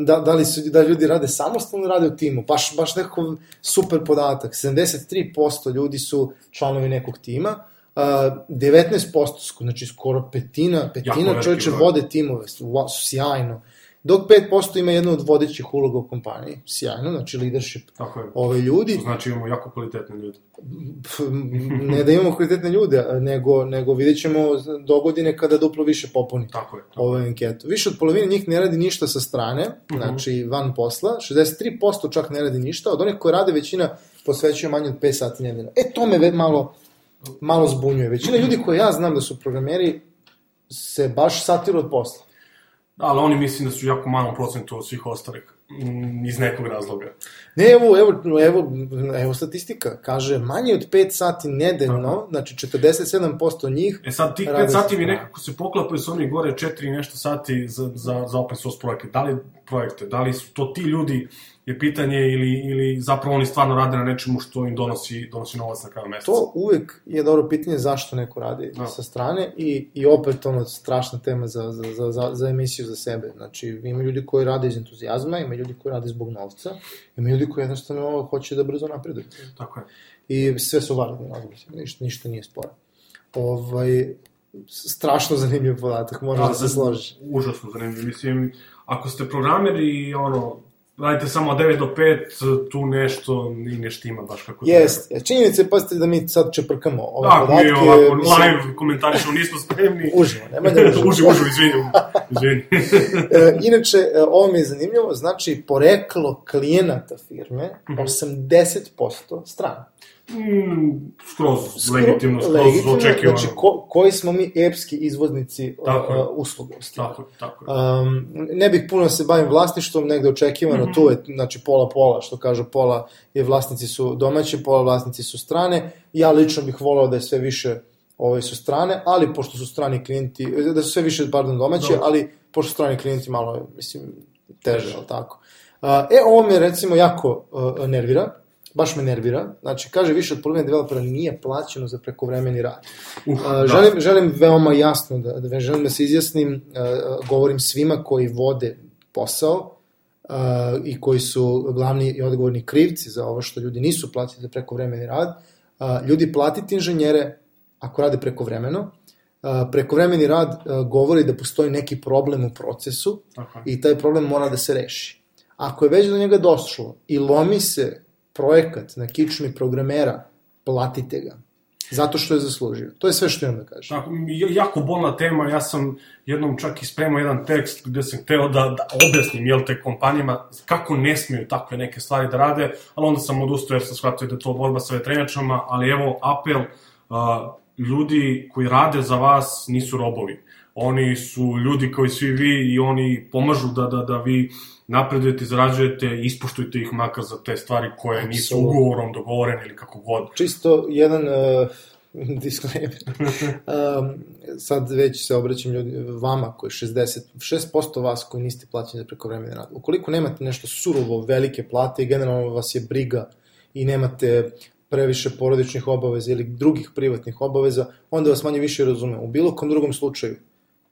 da, da li su, da ljudi rade samostalno rade u timu. Baš, baš nekako super podatak. 73% ljudi su članovi nekog tima, Uh, 19%, su, znači skoro petina, petina čovječe vode timove, sjajno. Dok 5% ima jednu od vodećih uloga u kompaniji, sjajno, znači leadership Tako je. ove ljudi. To znači imamo jako kvalitetne ljude. Ne da imamo kvalitetne ljude, nego, nego vidjet ćemo do godine kada duplo više popuni Tako je. Tako. ovu anketu. Više od polovine njih ne radi ništa sa strane, Mhm. znači van posla, 63% čak ne radi ništa, od onih koji rade većina posvećuje manje od 5 sati nedeljno. E, to me malo, malo zbunjuje. Većina ljudi koje ja znam da su programeri se baš satiru od posla. Da, ali oni mislim da su jako malom procentu od svih ostalih. mm, Iz nekog razloga. Ne, evo, evo, evo, evo statistika, kaže manje od 5 sati nedeljno, znači 47% njih E sad, tih Rade 5 sa sati mi nekako se poklapaju s onih gore 4 i nešto sati za, za, za open source projekte. Da li projekte, da li su to ti ljudi je pitanje ili, ili zapravo oni stvarno rade na nečemu što im donosi, donosi novac na kraju meseca. To uvek je dobro pitanje zašto neko radi Da. sa strane i, i opet ono strašna tema za, za, za, za, za emisiju za sebe. Znači, ima ljudi koji rade iz entuzijazma, ima ljudi koji rade zbog novca, ima ljudi koji jednostavno hoće da brzo napreduju. Tako je. I sve su validni razlozi, ništa, ništa nije sporo. Ovaj, strašno zanimljiv podatak, moraš da se za- složiš. Užasno zanimljivo. Mislim, ako ste programer i ono, radite samo od 9 do 5, tu nešto i ne štima baš kako Jest, činjenica je, pazite da mi sad čeprkamo ove Da, podatke. mi ovako mislim, live komentarišemo, nismo spremni. Uživo, nemoj da uživo. uživo, uživo, izvinjam. Izvini. E, inače, e, ovo mi je zanimljivo, znači poreklo klijenata firme, Mhm. 80% strana. Mm, skroz legitimno, skroz Legitimno, očekivano. Znači, ko, koji smo mi epski izvoznici Tako je. uh, usluga. Tako, tako. je. Um, ne bih puno da se bavim vlasništvom, negde očekivano, Mhm. tu je, znači, pola-pola, što kažu, pola je vlasnici su domaći, pola vlasnici su strane. Ja lično bih volao da je sve više ove su strane, ali pošto su strani klijenti, da su sve više, pardon, domaće, Dobro. ali pošto strani klijenti malo, mislim, teže, ali tako. Uh, e, ovo me recimo jako uh, nervira, baš me nervira. Znači, kaže, više od polovine developera nije plaćeno za prekovremeni rad. Uf, A, da. želim, želim veoma jasno da, da želim da se izjasnim, a, govorim svima koji vode posao a, i koji su glavni i odgovorni krivci za ovo što ljudi nisu platili za prekovremeni rad. A, ljudi platiti inženjere ako rade prekovremeno. A, prekovremeni rad a, govori da postoji neki problem u procesu je. i taj problem mora da se reši. Ako je već do njega došlo i lomi se projekat na kičmi programera, platite ga. Zato što je zaslužio. To je sve što imam da kažem. Tako, jako bolna tema, ja sam jednom čak i spremao jedan tekst gde sam hteo da, da objasnim, jel te, kompanijama kako ne smiju takve neke stvari da rade, ali onda sam odustao jer sam shvatio da je to borba sa vetrenjačama, ali evo, apel, a, ljudi koji rade za vas nisu robovi. Oni su ljudi koji svi vi i oni pomažu da, da, da vi napredujete, zarađujete, ispoštujte ih makar za te stvari koje nisu ugovorom dogovorene ili kako god. Čisto jedan uh, disclaimer. um, sad već se obraćam ljudi, vama koji 60, 6% vas koji niste plaćeni za prekovremeni rad. Ukoliko nemate nešto surovo, velike plate i generalno vas je briga i nemate previše porodičnih obaveza ili drugih privatnih obaveza, onda vas manje više razume. U bilo kom drugom slučaju,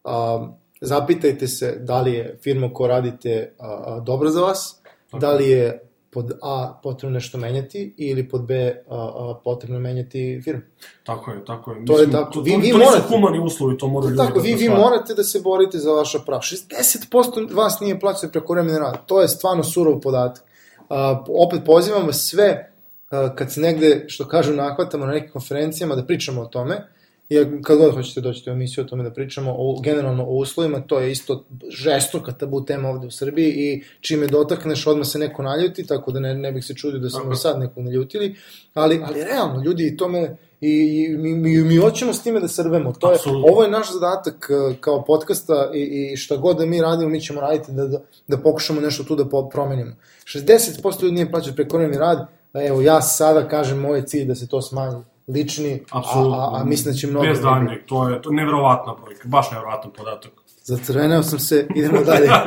a, zapitajte se da li je firma ko radite a, a, dobra za vas, Tako. da li je pod A potrebno nešto menjati ili pod B a, a, potrebno menjati firmu. Tako je, tako je. To je tako. Vi- to, vi to nisu morate- humani uslovi, to moraju ljudi Tako, da vi, vi morate da se borite za vaša prava. 60% vas nije plaćeno preko vremena rada. To je stvarno surov podatak. A, opet pozivam vas sve, a, kad se negde, što kažu, nahvatamo na nekim konferencijama, da pričamo o tome, jer kad god hoćete doći u emisiju o tome da pričamo o, generalno o uslovima, to je isto žestoka tabu tema ovde u Srbiji i čime dotakneš odmah se neko naljuti, tako da ne, ne bih se čudio da smo sad nekog naljutili, ali, ali realno, ljudi, i tome, i, i mi, mi, mi hoćemo s time da srbemo. To je, Apsolutno. ovo je naš zadatak eh, kao podcasta i, i šta god da mi radimo, mi ćemo raditi da, da, da pokušamo nešto tu da po, promenimo. 60% ljudi nije plaćao prekovremeni rad, evo ja sada kažem moj cilj da se to smanji lični, a, Apsolutno. a, a mislim da će mnogo... Bez daljnjeg, to je, to je nevjerovatna brojka, baš nevjerovatan podatak. Zacrveneo sam se, idemo dalje. a,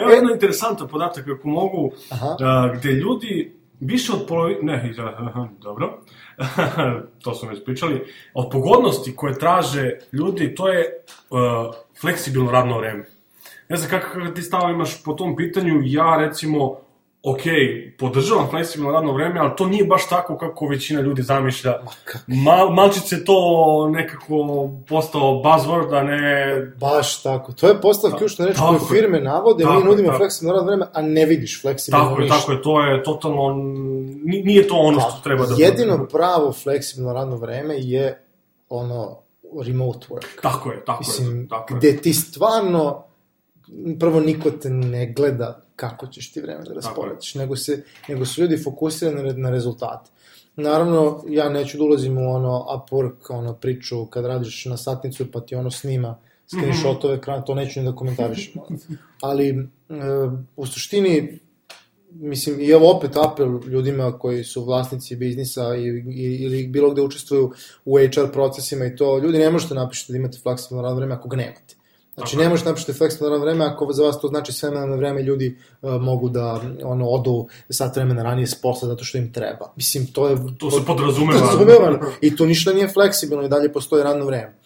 Evo jedan interesantan podatak, ako mogu, Aha. a, gde ljudi više od polovi... Ne, aha, dobro. to smo već pričali. Od pogodnosti koje traže ljudi, to je uh, fleksibilno radno vreme. Ne znam kakav ti stav imaš po tom pitanju, ja recimo, ok, podržavam fleksibilno radno vreme, ali to nije baš tako kako većina ljudi zamišlja. Mal, malčice to nekako postao buzzword, a ne... Baš tako. To je postav ključna reč Tako koju je. firme navode, Tako mi je, nudimo tako. fleksibilno radno vreme, a ne vidiš fleksibilno Tako je, ništa. tako je, to je totalno, ni- nije to ono što treba da Jedino pravo fleksibilno radno vreme je ono remote work. Tako je, tako Mislim, je, tako je. gde ti stvarno, prvo niko te ne gleda kako ćeš ti vreme da rasporediš, nego, se, nego su ljudi fokusirani na, rezultate. Naravno, ja neću da ulazim u ono Upwork, ono priču kad radiš na satnicu pa ti ono snima screenshotove ekrana, to neću ni da komentarišem. Ali, e, u suštini, mislim, i evo opet apel ljudima koji su vlasnici biznisa i, i, ili bilo gde učestvuju u HR procesima i to, ljudi ne možete napišete da imate fleksibilno radno vreme ako ga nemate. Znači, je. ne možete napišete fleksibilno radno vreme ako za vas to znači sve na vreme ljudi uh, mogu da ono odu sat vremena ranije s posla zato što im treba. Mislim, to je... To se podrazumeva. podrazumeva. I to ništa nije fleksibilno i dalje postoji radno vreme.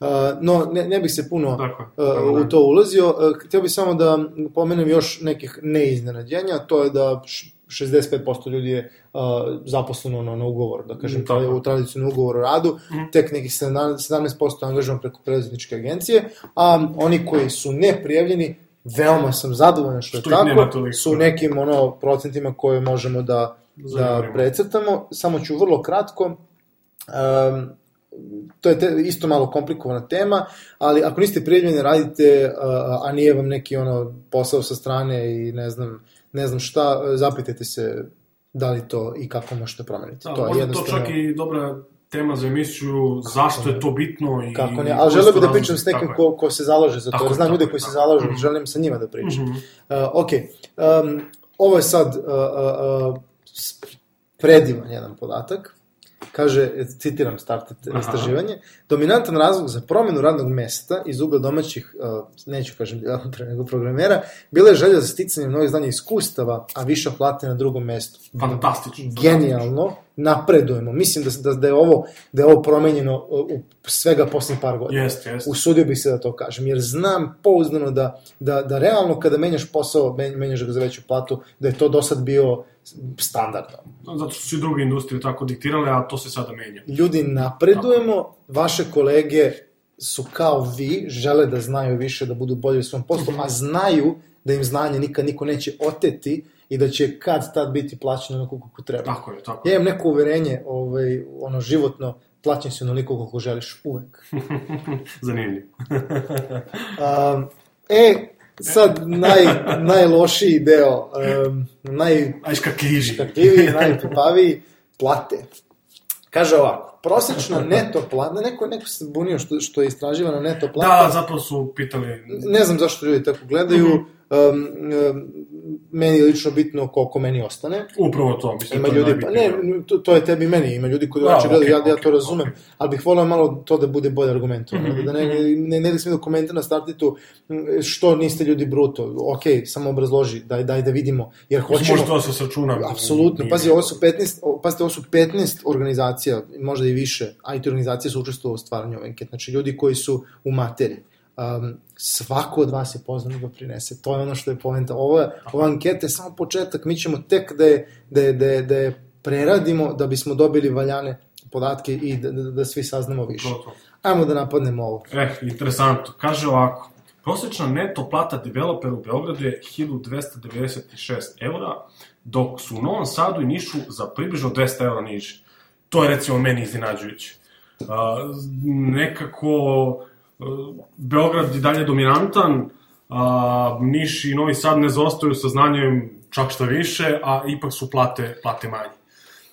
Uh, no, ne, ne bih se puno Tako je. uh, u to ulazio. Uh, htio bih samo da pomenem još nekih neiznenađenja, to je da š- 65% ljudi je zaposleno na, na ugovor, da kažem, Mm, u tradicionalnom ugovoru o radu, Mhm. tek nekih 17% angažovan preko preduzetničke agencije, a oni koji su neprijavljeni, veoma sam zadovoljan što je Što nema tako, toliko. su nekim ono, procentima koje možemo da, da Zadovoljimo. precrtamo. Samo ću vrlo kratko, um, to je te, isto malo komplikovana tema, ali ako niste prijavljeni radite, a, a nije vam neki ono posao sa strane i ne znam, ne znam šta, zapitajte se da li to i kako možete promeniti. Da, to je možda to jednostavno... čak i dobra tema za emisiju, zašto je to bitno i... Kako ne, ali bih da pričam s nekim ko, ko se zalaže za to, Tako jer znam tako ljude koji se tako. zalažu, Mhm. želim sa njima da pričam. Mhm. Uh, ok, um, ovo je sad uh, uh, uh, predivan jedan podatak. Kaže, citiram Aha. istraživanje, dominantan razlog za promenu radnog mesta iz ugla domaćih, uh, neću kažem nego programera, bila je želja za sticanje novih znanja iskustava, a viša plata na drugom mestu. Fantastično. Genijalno, napredujemo. Mislim da, da, da, je ovo, da je ovo promenjeno uh, u svega poslednjih par godina. Jeste, jeste. Usudio bih se da to kažem, jer znam pouzdano da, da, da realno kada menjaš posao, men- menjaš ga za veću platu, da je to do sad bio standardno. Zato što su i druge industrije tako diktirale, a to se sada menja. Ljudi, napredujemo, vaše kolege su kao vi, žele da znaju više, da budu bolji u svom poslu, a znaju da im znanje nikad niko neće oteti i da će kad tad biti plaćeno onako kako treba. Tako je, tako Ja je. imam neko uverenje, ovaj, ono, životno, plaćen si onoliko koliko želiš uvek. Zanimljivo. Um, e, sad naj, najlošiji deo, um, iškakljiviji. najškakljiviji, najpipaviji, plate. Kaže ovako, prosečna neto plata, neko, neko se bunio što, što je istraživana neto plata, Da, zato su pitali... ne znam zašto ljudi tako gledaju, Mhm. Um, um, meni je lično bitno koliko meni ostane. Upravo to, mislim, Ima to ljudi, pa ne, to, to je tebi meni, ima ljudi koji Da, drugačije gledaju, okej, ja, ja to razumem, okej. ali bih volao malo to da bude bolje argumentovano, Mhm, da ne, ne, ne da smije da komentar na startitu što niste ljudi bruto, ok, samo obrazloži, daj, daj da vidimo, jer hoćemo... Može to da se sačuna. Apsolutno, pazi, ovo su 15, o- pazite, ovo su 15 organizacija, možda i više, IT organizacije su učestvovali u stvaranju ove ankete, znači ljudi koji su u materiji. Um, svako od vas je pozvan da doprinese, to je ono što je poenta. Je, ova anketa je samo početak, mi ćemo tek da je, da je, da je, da je preradimo da bismo dobili valjane podatke i da, da, da svi saznamo više. To, to. Ajmo da napadnemo ovo. Eh, interesantno. Kaže ovako. Prosječna neto plata developera u Beogradu je 1296 eura, dok su u Novom Sadu i Nišu za približno 200 eura niže. To je recimo meni iznenađujuće. Uh, nekako Beograd je dalje dominantan, a Niš i Novi Sad ne zaostaju sa znanjem čak šta više, a ipak su plate, plate manje.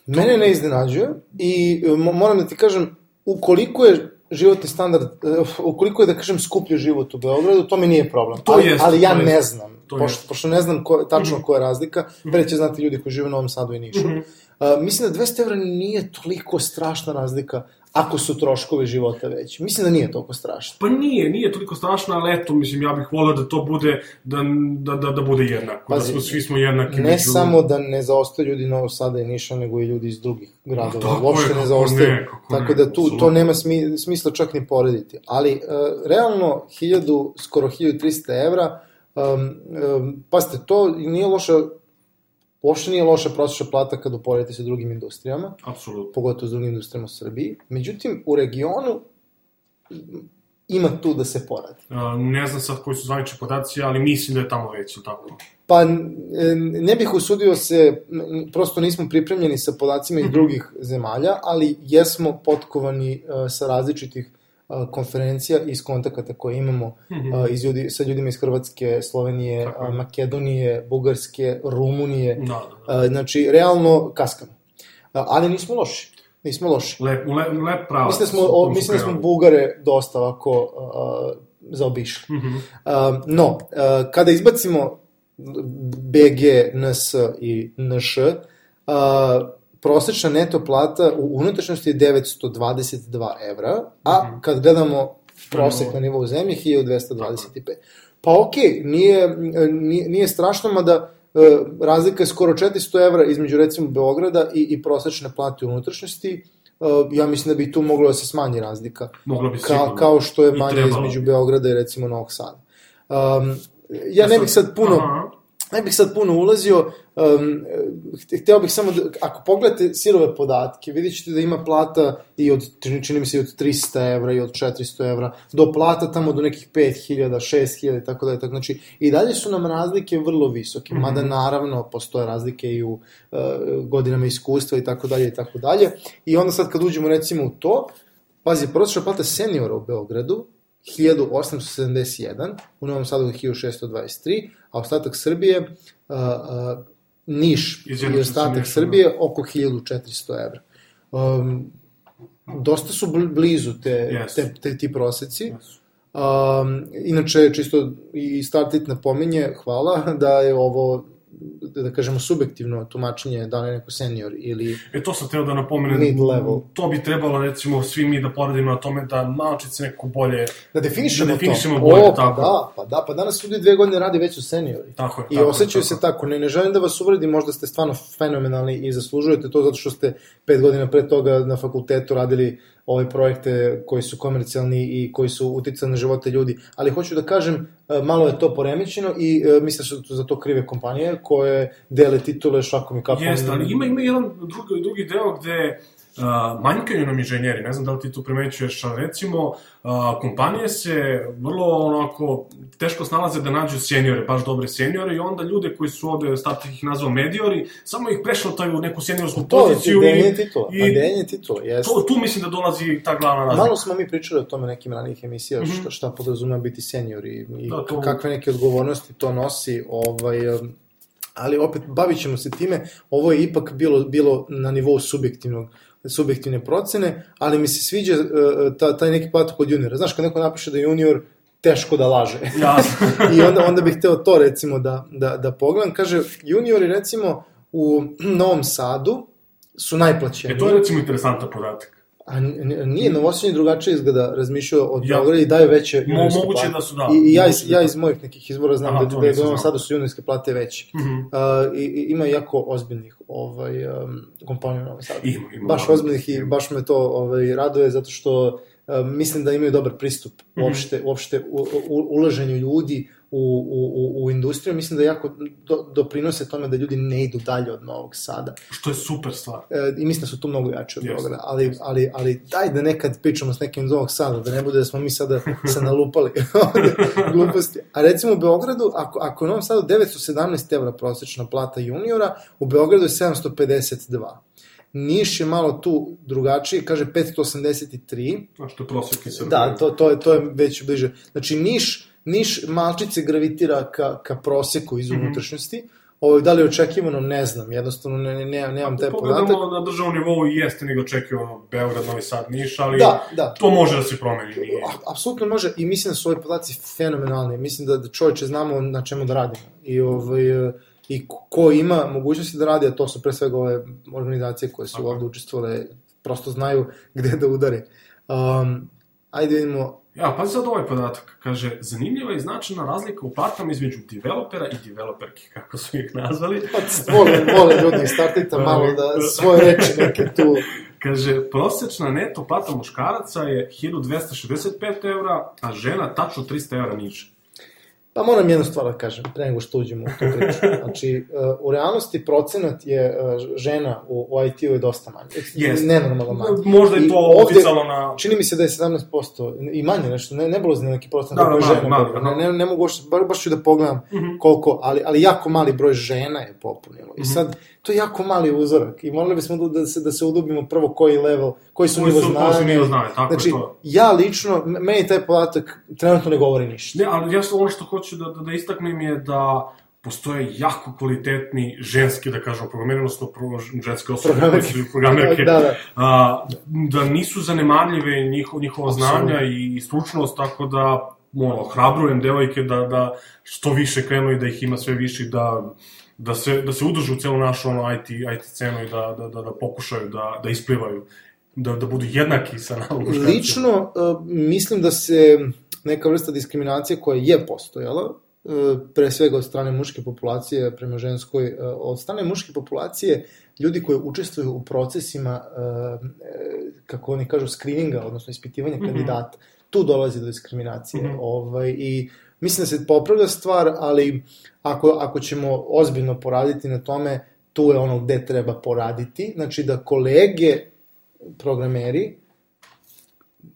Mene ne iznenađuje i e, mo- moram da ti kažem, ukoliko je životni standard, e, ukoliko je, da kažem, skuplji život u Beogradu, to mi nije problem. To ali, jest, ali ja to jest. ne znam, To pošto, jest. pošto ne znam ko, tačno koja je razlika, pre će znati ljudi koji žive u Novom Sadu i Nišu. Mhm. Uh, mislim da 200 evra nije toliko strašna razlika ako su troškovi života veći. Mislim da nije toliko strašno. Pa nije, nije toliko strašno, ali eto, mislim, ja bih volio da to bude, da, da, da, da bude jednako, Pazi, da smo, svi smo jednaki. Ne među- samo da ne zaostaju ljudi Novog Sada i Niša, nego i ljudi iz drugih gradova. tako Uopšte je, ne zaostaju. ne, Tako ne, da tu to apsolutno. nema smi, smisla čak ni porediti. Ali, uh, realno, 1000, skoro 1300 evra, um, um, pazite, to nije loša, uopšte nije loša prosječna plata kad uporedite sa drugim industrijama, Apsolutno. pogotovo s drugim industrijama u Srbiji. Međutim, u regionu ima tu da se poradi. Ne znam sad koji su zvanični podaci, ali mislim da je tamo već, ili tako? Pa ne bih usudio se, prosto nismo pripremljeni sa podacima iz drugih zemalja, ali jesmo potkovani e, sa različitih konferencija iz kontakata koje imamo e, iz ljudi, sa ljudima iz Hrvatske, Slovenije, Makedonije, Bugarske, Rumunije. Da, da, da. Znači, realno kaskamo. Ali nismo loši. Nismo loši. Lep, lep, lep pravac. Mislim da smo, o, mislim da smo. Bugare dosta ovako uh, zaobišli. Mhm. Uh, no, uh, kada izbacimo BG, NS i NŠ, uh, prosečna neto plata u unutrašnjosti je 922 evra, a Mhm. kad gledamo prosek na nivou zemlje, 1225. Pa okej, nije, nije, nije strašno, mada e, razlika je skoro 400 evra između recimo Beograda i, i prosečne plate u unutrašnjosti. E, ja mislim da bi tu moglo da se smanji razlika Moglo bi Ka, sigurno. kao što je trebalo između. Beograda i recimo Novog Sada. Um, ja ne bih sad puno, Aha. Ne bih sad puno ulazio, um, ht- hteo bih samo da, ako pogledate sirove podatke, vidjet ćete da ima plata i od, čini, mi se i od 300 evra i od 400 evra, do plata tamo do nekih 5000, 6000 i tako dalje. Tako, znači, i dalje su nam razlike vrlo visoke, Mhm. mada naravno postoje razlike i u uh, godinama iskustva i tako dalje i tako dalje. I onda sad kad uđemo recimo u to, pazi, prosječna plata seniora u Beogradu 1871, u Novom Sadu je 1623, a ostatak Srbije, uh, Niš i ostatak Srbije oko 1400 evra. Um, dosta su bl- blizu te, Yes. te, te, ti proseci. Jesu. Um, inače, čisto i Startit napominje, hvala, da je ovo da kažemo subjektivno tumačenje da li je neko senior ili E to sam teo da napomenem. Mid level. To bi trebalo recimo svi mi da poradimo na tome da malčice neko bolje... da definišemo, Da definišemo to. bolje, o, pa tako. da, pa da, pa danas ljudi dve godine radi već su seniori. Tako je, I tako je, osjećaju tako se tako. Ne, ne želim da vas uvredim, možda ste stvarno fenomenalni i zaslužujete to zato što ste pet godina pre toga na fakultetu radili ove projekte koji su komercijalni i koji su uticali na živote ljudi. Ali hoću da kažem, e, malo je to poremećeno i e, mislim da su za to krive kompanije koje dele titule šakom i kapom. Jeste, ali ima, ima jedan drugi, drugi deo gde uh, manjkaju nam inženjeri, ne znam da li ti tu primećuješ, ali recimo uh, kompanije se vrlo onako teško snalaze da nađu seniore, baš dobre seniore i onda ljude koji su ovde, Startih ih nazvao mediori, samo ih prešlataju u neku seniorsku to poziciju deljenje i, titula. i deljenje titula, jeste. to, tu mislim da dolazi ta glavna razlika. Malo smo mi pričali o tome nekim ranijih emisija, Mhm. šta, šta podrazumeva biti senior i, i Da, to- kakve neke odgovornosti to nosi, ovaj, ali opet bavit ćemo se time, ovo je ipak bilo, bilo na nivou subjektivnog subjektivne procene, ali mi se sviđa uh, ta, taj neki podatak od juniora. Znaš, kad neko napiše da je junior, teško da laže. Jasno. I onda, onda bih hteo to recimo da, da, da pogledam. Kaže, juniori recimo u Novom Sadu su najplaćeniji. E, to je recimo interesantan podatak. A nije, Novosadnje drugačije izgleda razmišljaju od Ja. Beograda i daju veće Mo- juniorske moguće plate. da su, da. I, i ja, iz, Moguće ja da- iz mojih nekih izbora znam Aha, da, da u znao. Sadu su juniorske plate veće. Mhm. Uh, i, i ima jako ozbiljnih ovaj, um, kompanija u Novom Sadu. Ima, ima, baš da. ozbiljnih i Ima. baš me to ovaj, raduje zato što um, mislim da imaju dobar pristup Mhm. uopšte, uopšte u, u, ulaženju ljudi u, u, u, industriju. Mislim da jako do, doprinose tome da ljudi ne idu dalje od Novog Sada. Što je super stvar. E, I mislim da su tu mnogo jači od Jeste, Beograda, ali, ali, ali daj da nekad pričamo s nekim iz Novog Sada, da ne bude da smo mi sada se nalupali gluposti. A recimo u Beogradu, ako, ako je u Novom Sadu 917 evra prosečna plata juniora, u Beogradu je 752. Niš je malo tu drugačiji, kaže 583, Znaš, to je prosjek i Srbije. Da, to, to, je, to je već bliže. Znači, Niš, Niš malčice gravitira ka, ka proseku iz Mhm. unutrašnjosti. Ovo, da li je očekivano, ne znam, jednostavno ne, ne, ne, nemam taj podatak. Pogledamo na državnom nivou i jeste nego očekivano Beograd, Novi Sad, Niš, ali Da, da. to može da se promeni. Nije. Apsolutno može i mislim da su ovi podaci fenomenalni. Mislim da, da čovječe znamo na čemu da radimo. I, ovaj, i ko- ima mogućnosti da radi, a to su pre svega ove organizacije koje su je. ovde učestvovale, prosto znaju gde da udare. Um, ajde vidimo, Ja, pa sad ovaj podatak. Kaže, zanimljiva i značajna razlika u platama između developera i developerki, kako su ih nazvali. pa, vole, vole ljudi, startajte malo da svoje reči neke tu Kaže, prosečna neto plata muškaraca je 1265 evra, a žena tačno 300 evra niže. Pa moram jednu stvar da kažem, pre nego što uđemo u tu priču. Znači, uh, u realnosti procenat je uh, žena u, u IT-u je dosta manji. Jest. Nenormalno manji. Možda je to ovde- uticalo na... Čini mi se da je 17% i manje nešto, ne, ne bilo neki procenat Da, da, žena. mali, mali, ne, ne, ne mogu, bar, baš ću da pogledam Mhm. koliko, ali, ali jako mali broj žena je popunilo. I Mhm. sad, to je jako mali uzorak i morali bismo da, da, se, da se udubimo prvo koji level, koji su nivo su- koji su znanja. nivo znanja, tako je znači, to. ja lično, meni taj podatak trenutno ne govori ništa. Ne, ali ja ono što hoću da, da, da istaknem je da postoje jako kvalitetni ženski, da kažemo, programeri, odnosno pro, ženske osobe, koje Programerke. su programerke, Da, da. a, da nisu zanemarljive njiho, njihova Apsolutno. znanja i, stručnost, tako da ono, hrabrujem devojke da, da što više krenu i da ih ima sve više da da se, da se udružu u celu našu ono, IT, IT scenu i da, da, da, da pokušaju da, da isplivaju, da, da budu jednaki sa nama. Lično, uh, mislim da se neka vrsta diskriminacije koja je postojala, uh, pre svega od strane muške populacije prema ženskoj, uh, od strane muške populacije ljudi koji učestvuju u procesima, uh, e, kako oni kažu, screeninga, odnosno ispitivanja Mhm. kandidata, tu dolazi do diskriminacije. Mhm. ovaj, I mislim da se popravlja stvar, ali ako, ako ćemo ozbiljno poraditi na tome, tu je ono gde treba poraditi. Znači da kolege programeri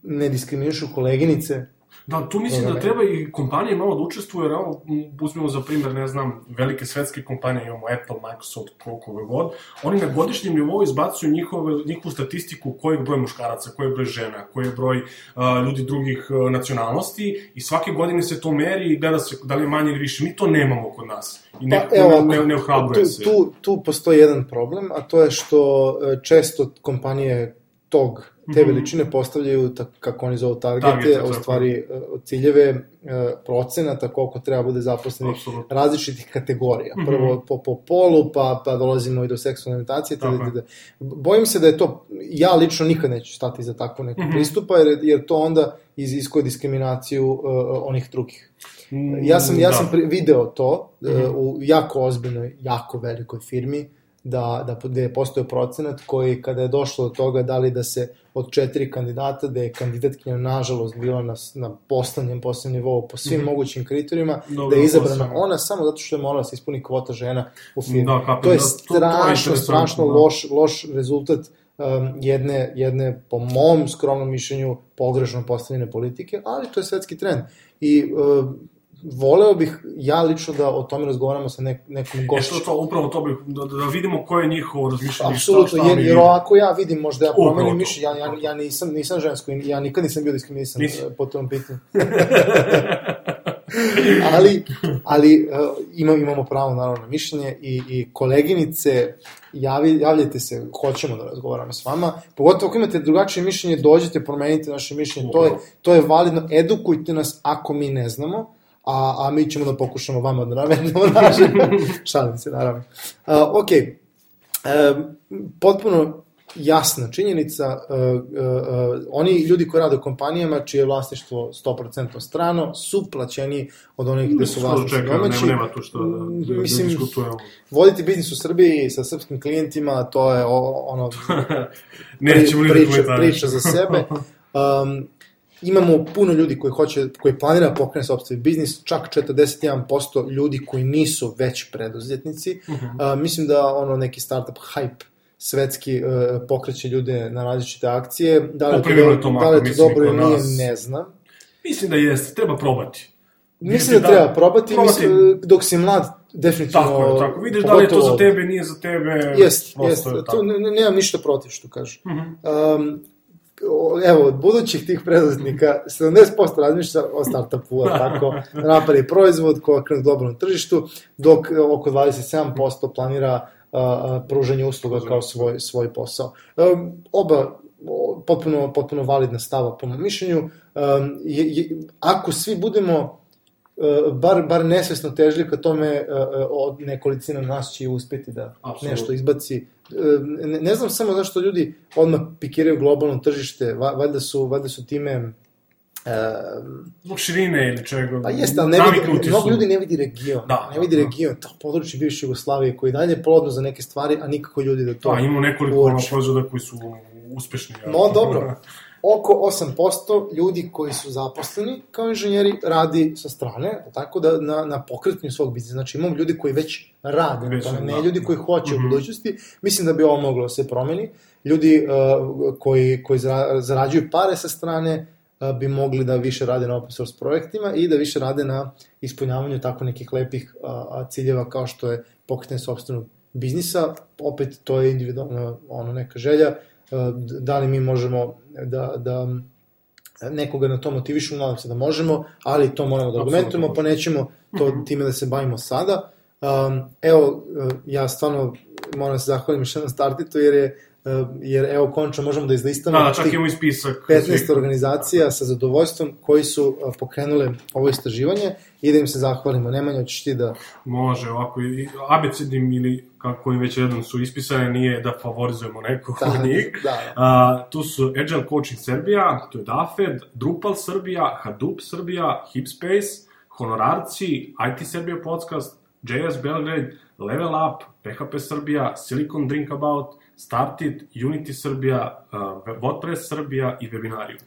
ne diskriminišu koleginice. Da, tu mislim da treba i kompanije malo da učestvuju, jer evo, uzmemo za primjer, ne znam, velike svetske kompanije, imamo Apple, Microsoft, koliko god, oni na godišnjem nivou izbacuju njihove, njihovu statistiku koji je broj muškaraca, koji je broj žena, koji je broj uh, ljudi drugih nacionalnosti i svake godine se to meri i gleda se da li je manje ili više. Mi to nemamo kod nas i nekako Pa, evo, ne, ne, ne ohrabruje tu, se. tu, tu postoji jedan problem, a to je što e, često kompanije tog, te Mhm. veličine postavljaju, tak, kako oni zovu targete, Targete, a u stvari e, ciljeve e, procenata koliko treba bude zaposlenih različitih kategorija. Mhm. Prvo po, po polu, pa, pa dolazimo i do seksualne orijentacije. Tako tada, tada. Bojim se da je to, ja lično nikad neću stati za takvu neku Mhm. pristupa, jer, jer to onda iziskuje diskriminaciju uh, onih drugih. Mm, Ja sam, ja da. sam pri, video to uh, Mhm. u jako ozbiljnoj, jako velikoj firmi, da, da gde je postojao procenat koji kada je došlo do toga da li da se od četiri kandidata, da je kandidatkinja nažalost bila na, na postavljen posebnom nivou po svim Mhm. mogućim kriterijuma, Dobro, da je izabrana posebno. ona samo zato što je morala da se ispuni kvota žena u firmi. Da, to je da, to- to je strašno, strašno da. loš, loš rezultat um, jedne, jedne, po mom skromnom mišljenju, pogrešno postavljene politike, ali to je svetski trend. I um, voleo bih ja lično da o tome razgovaramo sa nek, nekom E što gošćom. to, upravo to bih, da, da vidimo koje je njihovo razmišljanje, Apsolutno, jer, jer ovako ja vidim, možda ja promenim mišljenje, ja, ja, ja nisam, nisam žensko ja nikad nisam bio diskriminisan Nisi. eh, po tom pitanju. ali ali uh, ima, imamo pravo naravno na mišljenje i, i koleginice javi, javljajte se, hoćemo da razgovaramo s vama. Pogotovo ako imate drugačije mišljenje, dođite, promenite naše mišljenje. To je, to je validno. Edukujte nas ako mi ne znamo a, a mi ćemo da pokušamo vama da navedemo naše. Šalim se, naravno. Uh, ok, uh, potpuno jasna činjenica, uh, uh, uh, oni ljudi koji rade u kompanijama čije je vlasništvo 100% strano, su plaćeni od onih gde su vlasnici domaći. Nema, nema tu što da, da, Mislim, diskutujemo. Voditi biznis u Srbiji sa srpskim klijentima, to je o, ono... Nećemo ni da priča, priča za sebe. Um, imamo puno ljudi koji hoće, koji planira da pokrene sopstveni biznis, čak 41% ljudi koji nisu već preduzetnici. Uh -huh. uh, mislim da ono neki startup hype svetski uh, pokreće ljude na različite akcije. Da li to, do, to da li mislim, to dobro ili nije, ne znam. Mislim da jeste, treba probati. Mislim da, Vidjeti treba probati, probati. mislim, dok si mlad, definitivno... Tako je, tako. Vidiš da li je to za tebe, nije za tebe. Jest, prosto jest, je to ne, ne- nemam ništa protiv što kažeš. Mhm. Um, o- evo, od budućih tih preduzetnika, 70% razmišlja o startupu, tako, da napravi proizvod koji krene dobro na tržištu, dok oko 27% planira a, pružanje usluga kao svoj, svoj posao. Um, oba potpuno, potpuno validna stava po mom mišljenju. Um, je, je, ako svi budemo uh, bar, bar nesvesno težili ka tome, uh, uh, od nekolicina nas će uspeti da Apsolutno. nešto izbaci. Uh, ne, ne znam samo zašto ljudi odmah pikiraju globalno tržište, va, valjda su, valjda su time uh, Zbog širine ili čega. Pa jeste, ali ne vidi, mnogo ljudi ne vidi region. Da, ne vidi da. region, to područje bivše Jugoslavije koji je dalje plodno za neke stvari, a nikako ljudi da to... Da, imamo nekoliko proizvoda koji su uspešni. ja. No, dobro. Oko 8% ljudi koji su zaposleni kao inženjeri radi sa strane, tako da na, na pokretanju svog biznisa. Znači imamo ljudi koji već rade Već, tome, ne da. ljudi koji hoće Mhm. u budućnosti. Mislim da bi ovo moglo da se promeni. Ljudi uh, koji, koji zara- zarađuju pare sa strane uh, bi mogli da više rade na open source projektima i da više rade na ispunjavanju tako nekih lepih uh, ciljeva kao što je pokretanje sobstvenog biznisa. Opet, to je individualna ono, neka želja. Uh, da li mi možemo da, da nekoga na to motivišemo, nadam se da možemo, ali to moramo da argumentujemo, pa nećemo to time da se bavimo sada. Um, evo, uh, ja stvarno moram da se zahvalim još jednom startitu, jer je jer evo končno možemo da izlistamo Da, čak imamo i spisak. 15 svih- organizacija sa zadovoljstvom koji su pokrenule ovo istraživanje i da im se zahvalimo. Nemanja, hoćeš ti da... Može, ovako, abecednim ili kako im već jednom su ispisane, nije da favorizujemo nekog Da, od njih. da. A, tu su Agile Coaching Srbija, tu je DAFED, Drupal Srbija, Hadoop Srbija, Hipspace, Honorarci, IT Srbija podcast, JS Belgrade, Level Up, PHP Srbija, Silicon Drink About, Startit, Unity Srbija, uh, WordPress Srbija i Webinarium.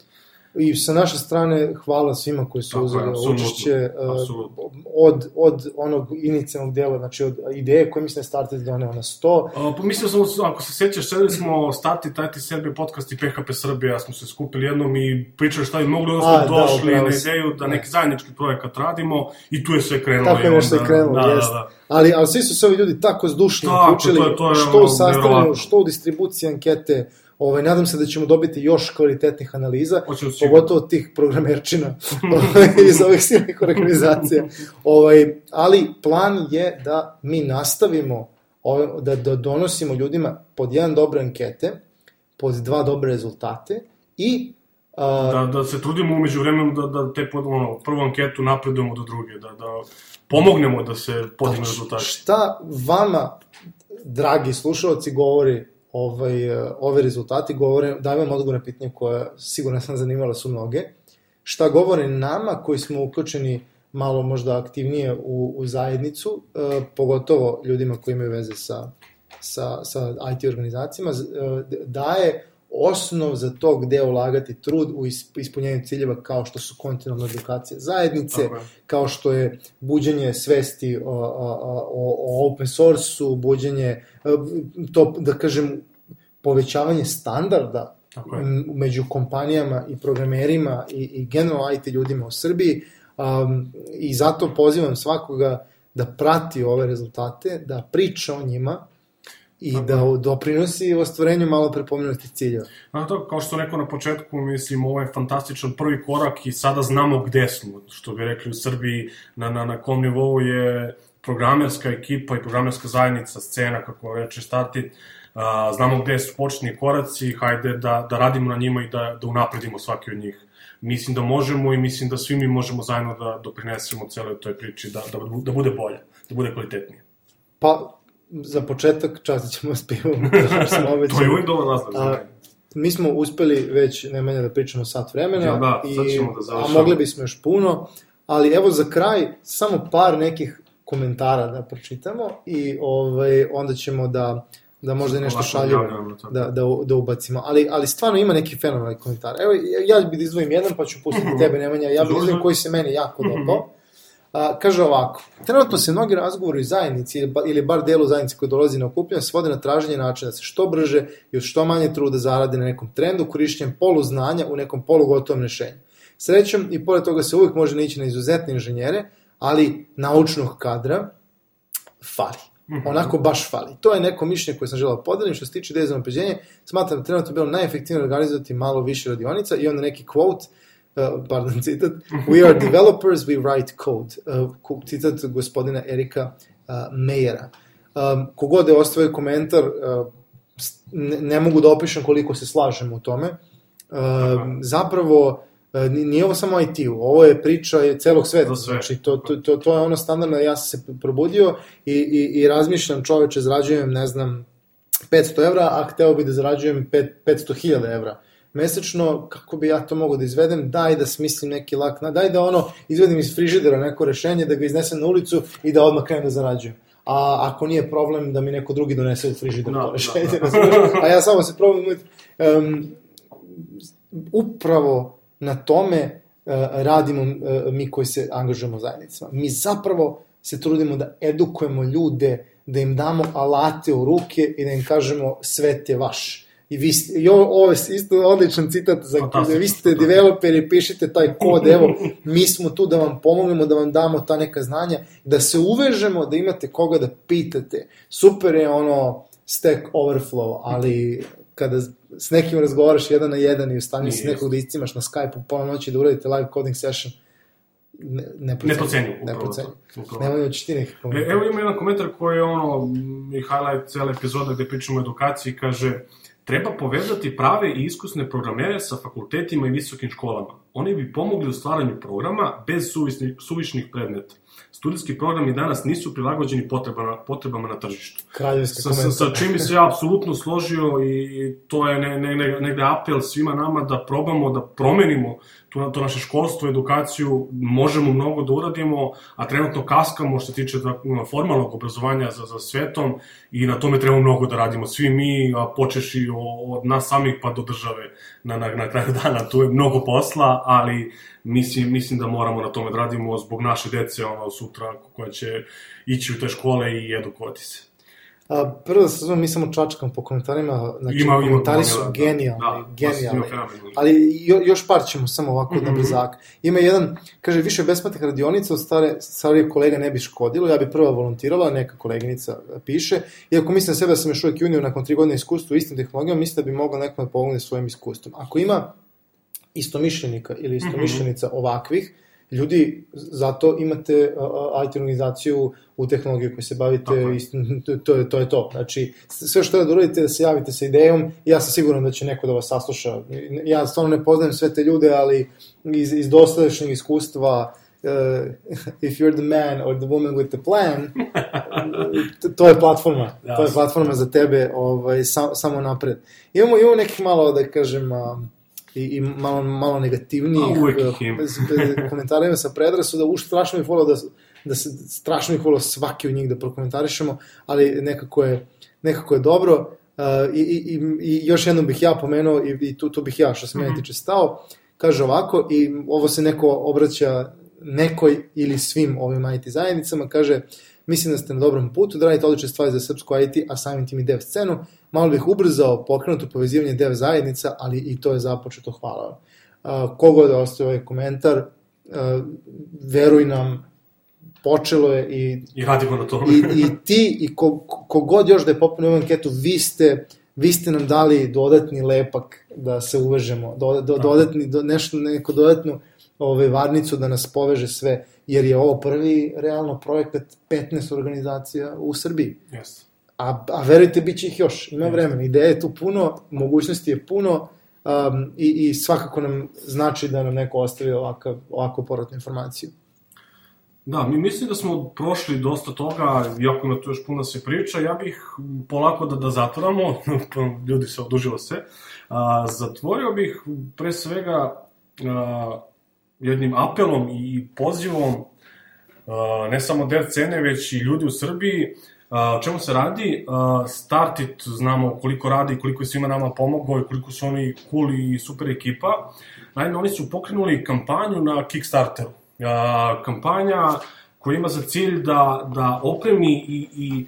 I sa naše strane hvala svima koji su uzeli učešće uh, od, od onog inicijalnog dela, znači od ideje koje mislim da je Started doneo na 100, Uh, pa mislio sam, ako se sećaš, sedeli smo Starti, Tati Srbije podcast i PHP Srbija, smo se skupili jednom i pričali šta bi mogli, onda A, smo da, došli upravo na ideju da Da. neki zajednički projekat radimo i tu je sve krenulo. Tako je onda- je krenulo, da, jest. Da, da. Ali, ali svi su se ovi ljudi tako zdušno uključili, to je- to je što u sastavljanju, što u distribuciji ankete. Ovaj, nadam se da ćemo dobiti još kvalitetnih analiza, pogotovo od tih programerčina ovaj, iz ovih silnih organizacija. Ovaj, ali plan je da mi nastavimo ovaj, da, da donosimo ljudima pod jedan dobre ankete, pod dva dobre rezultate i a, Da, da se trudimo umeđu vremenu da, da te pod, ono, prvu anketu napredujemo do druge, da, da pomognemo da se podignu rezultati. šta vama, dragi slušalci, govori ovaj, eh, ove rezultati, govore, daj vam odgovor na pitanje koje sigurno sam zanimala su mnoge. Šta govore nama koji smo uključeni malo možda aktivnije u, u zajednicu, eh, pogotovo ljudima koji imaju veze sa, sa, sa IT organizacijama, eh, daje osnov za to gde ulagati trud u is- ispunjenju ciljeva kao što su kontinualna edukacija zajednice, je. kao što je buđenje svesti o, o, o, open source-u, buđenje, e, to, da kažem, povećavanje standarda Tako m- među kompanijama i programerima i, i generalno IT ljudima u Srbiji um, i zato pozivam svakoga da prati ove rezultate, da priča o njima i Tako da doprinosi ostvarenju malo prepomenutih ciljeva. Znate, to, kao što sam rekao na početku, mislim, ovo je fantastičan prvi korak i sada znamo gde smo, što bi rekli u Srbiji, na, na, na kom nivou je programerska ekipa i programerska zajednica, scena, kako reče Startit, a, znamo gde su početni koraci, hajde da, da radimo na njima i da, da unapredimo svaki od njih. Mislim da možemo i mislim da svi mi možemo zajedno da doprinesemo celoj toj priči, da, da, da bude bolje, da bude kvalitetnije. Pa, za početak častit ćemo s pivom, to je uvijek za mene. Mi smo uspeli već najmanje da pričamo sat vremena, Ja, da, sad i, ćemo da a mogli bismo još puno, ali evo za kraj samo par nekih komentara da pročitamo i ovaj, onda ćemo da, da možda i nešto to. da, da, da ubacimo. Ali, ali stvarno ima neki fenomenalni komentar. Evo, ja, ja bih da izdvojim jedan, pa ću pustiti tebe, Nemanja. Ja bih izdvojim koji se meni jako dopao. A, kaže ovako, trenutno se mnogi razgovori u zajednici ili, ba, ili bar delu zajednice koji dolazi na okupljanje svode na traženje načina da se što brže i od što manje truda zaradi na nekom trendu korišćenjem poluznanja u nekom polugotovom rešenju. Srećom i pored toga se uvijek može nići na izuzetne inženjere, ali naučnog kadra fali. Onako baš fali. To je neko mišljenje koje sam želao podelim. Što se tiče ideje za napređenje, smatram da trenutno bilo najefektivnije organizovati malo više radionica i onda neki quote, uh, pardon, citat, we are developers, we write code. Uh, citat gospodina Erika uh, Mejera. Um, kogod je ostavio komentar, uh, ne, ne mogu da opišem koliko se slažem u tome. Um, zapravo, ni- nije ovo samo IT, ovo je priča je celog sveta, znači to, to, to, to je ono standardno, ja sam se probudio i, i, i razmišljam čoveče, zarađujem, ne znam, 500 evra, a hteo bi da zarađujem pet- 500.000 evra mesečno, kako bi ja to mogao da izvedem, daj da smislim neki lak, na, daj da ono, izvedim iz frižidera neko rešenje, da ga iznesem na ulicu i da odmah krenem da zarađujem. A ako nije problem da mi neko drugi donese u frižider Da, to rešenje, da. razumeš? a ja samo se probam um, upravo na tome uh, radimo uh, mi koji se angažujemo zajednicama. Mi zapravo se trudimo da edukujemo ljude, da im damo alate u ruke i da im kažemo svet je vaš. I vi ste, i ovo, ovo je isto odličan citat za Fantastično, vi ste developeri, pišite taj kod, evo, mi smo tu da vam pomognemo, da vam damo ta neka znanja, da se uvežemo, da imate koga da pitate. Super je ono Stack Overflow, ali kada s nekim razgovaraš jedan na jedan i u stanju si Nije nekog da istimaš na Skype u pola noći da uradite live coding session, ne, ne Ne procenju, Ne procenju. Nemoj hoćeš ti nekih E, komentara. evo ima jedan komentar koji je ono i highlight cele epizode gde pričamo o edukaciji, kaže treba povezati prave i iskusne programere sa fakultetima i visokim školama. Oni bi pomogli u stvaranju programa bez suvisnih, suvišnih predmeta. Studijski programi danas nisu prilagođeni potrebama, potrebama na tržištu. Kraljevski Sa, sa, komentar. sa čim se ja apsolutno složio i to je ne, ne, ne, negde apel svima nama da probamo da promenimo to, to naše školstvo, edukaciju, možemo mnogo da uradimo, a trenutno kaskamo što se tiče formalnog obrazovanja za, za svetom i na tome trebamo mnogo da radimo. Svi mi, a počeši o- od nas samih pa do države na, na, na kraju dana, tu je mnogo posla, ali mislim, mislim da moramo na tome da radimo zbog naše dece, ono, sutra koja će ići u te škole i edukovati se. A, prvo da se zove, mi samo čačkam po komentarima, znači Ima- ima komentari su gomila, da. genijalni, Da, genijalni. Ali jo, još par ćemo samo ovako Mhm. na brzak. Ima jedan, kaže, više besplatnih radionica od stare, starijeg kolega ne bi škodilo, ja bi prva volontirala, neka koleginica piše, iako mislim sebe da sam još uvijek junior nakon tri godine iskustva u istim tehnologijama, mislim da bi mogla nekome da pomogne svojim iskustvom. Ako ima istomišljenika ili istomišljenica ovakvih, ljudi, zato imate IT organizaciju u tehnologiju koju se bavite, isto, to, je, to je to. Znači, sve što je da uradite, da se javite sa idejom, i ja sam siguran da će neko da vas sasluša. Ja stvarno ne poznajem sve te ljude, ali iz, iz dosadašnjeg iskustva, uh, if you're the man or the woman with the plan, to, je platforma. Da, to je platforma za tebe ovaj, sa, samo napred. Imamo, imamo nekih malo, da kažem, a, i, i malo, malo negativnijih A, uvek ih eh, ima. bez- bez- komentara ima sa predrasuda, uš strašno bih volao da, da se, strašno bih volao svaki od njih da prokomentarišemo, ali nekako je, nekako je dobro. Uh, i, i, i, I još jednom bih ja pomenuo, i, i tu, tu bih ja, što se mene tiče, stao, kaže ovako, i ovo se neko obraća nekoj ili svim ovim IT zajednicama, kaže, mislim da ste na dobrom putu, da radite odlične stvari za srpsku IT, a samim tim i dev scenu, malo bih ubrzao pokrenuto povezivanje dev zajednica, ali i to je započeto, hvala. Uh, kogod da ostaje ovaj komentar, uh, veruj nam, počelo je i I radimo na tome. i, i ti i ko, kogod još da je popune ovu anketu, vi ste, vi ste nam dali dodatni lepak da se uvežemo, do, do, dodatni, do, nešto, neko dodatnu ovaj, varnicu da nas poveže sve, jer je ovo prvi realno projekat 15 organizacija u Srbiji. Yes. A, a verujte, bit će ih još, ima vremena, ideje je tu puno, mogućnosti je puno um, i, i svakako nam znači da nam neko ostavi ovakav, ovakvu povratnu informaciju. Da, mi mislim da smo prošli dosta toga, iako ima tu još puno se priča, ja bih polako da, da zatvoramo, ljudi se odužilo se, a, zatvorio bih pre svega a, jednim apelom i pozivom a, ne samo dev cene, već i ljudi u Srbiji, o čemu se radi? Startit, znamo koliko radi, koliko je svima nama pomogao i koliko su oni cool i super ekipa. Naime, oni su pokrenuli kampanju na Kickstarteru kampanja koja ima za cilj da, da opremi i, i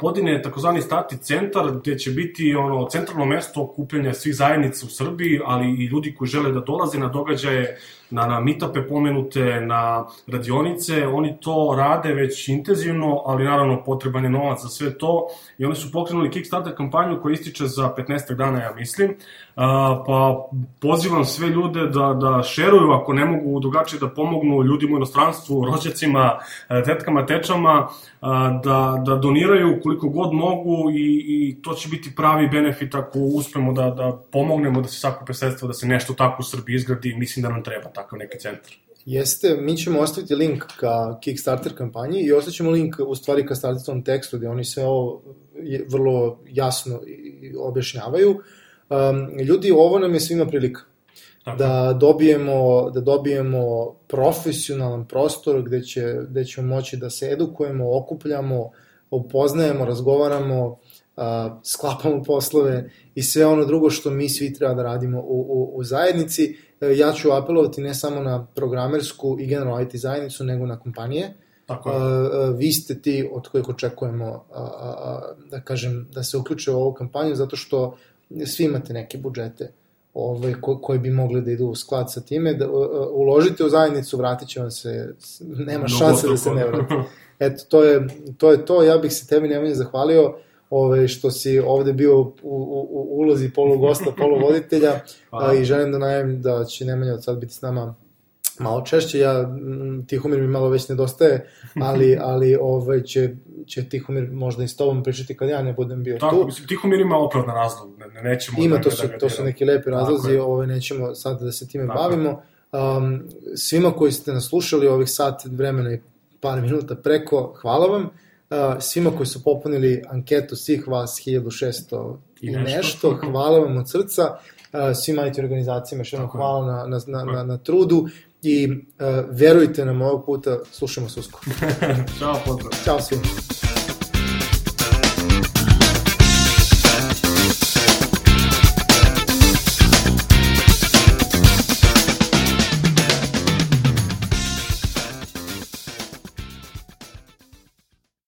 podine takozvani stati centar gde će biti ono centralno mesto okupljanja svih zajednica u Srbiji, ali i ljudi koji žele da dolaze na događaje na, na mitape pomenute, na radionice, oni to rade već intenzivno, ali naravno potreban je novac za sve to. I oni su pokrenuli Kickstarter kampanju koja ističe za 15 dana, ja mislim, pa pozivam sve ljude da, da šeruju ako ne mogu drugačije da pomognu ljudima u inostranstvu, rođacima, tetkama, tečama, da, da doniraju koliko god mogu i, i to će biti pravi benefit ako uspemo da, da pomognemo da se sakupe sredstva, da se nešto tako u Srbiji izgradi, mislim da nam treba takav neki centar. Jeste, mi ćemo ostaviti link ka Kickstarter kampanji i ostaćemo link u stvari ka startitvom tekstu gde oni sve ovo vrlo jasno objašnjavaju. Um, ljudi, ovo nam je svima prilika. Da dobijemo, da dobijemo profesionalan prostor gde, će, gde ćemo moći da se edukujemo, okupljamo, upoznajemo, razgovaramo, uh, sklapamo poslove i sve ono drugo što mi svi treba da radimo u, u, u zajednici E, ja ću apelovati ne samo na programersku i generalno IT zajednicu, nego na kompanije. Tako je. Uh, vi ste ti od kojih očekujemo, uh, uh, da kažem, da se uključe u ovu kampanju, zato što svi imate neke budžete ovaj, ko, koji bi mogli da idu u sklad sa time, da uh, uložite u zajednicu, vratit će vam se, nema šanse da se ne vrati. Eto, to je, to je to, ja bih se tebi Nemanja zahvalio ove, što si ovde bio u, u, u ulozi polugosta, poluvoditelja a, i želim da najem da će Nemanja od sad biti s nama malo češće, ja, Tihomir mi malo već nedostaje, ali, ali ovaj, će, će Tihomir možda i s tobom pričati kad ja ne budem bio Tako, tu. Mislim, Tihomir ima opravdan razlog, ne, nećemo... Ima, da to, su, da to su neki lepi razlozi, ovaj, nećemo sad da se time Tako bavimo. Um, svima koji ste nas slušali ovih sat vremena i par minuta preko, hvala vam svima koji su popunili anketu, svih vas 1600 i, i nešto. nešto, hvala vam od srca, svim IT organizacijama, što jednom hvala na, na, na, na, na trudu i uh, verujte nam ovog puta, slušamo se uskoro. Ćao, pozdrav. Ćao svima.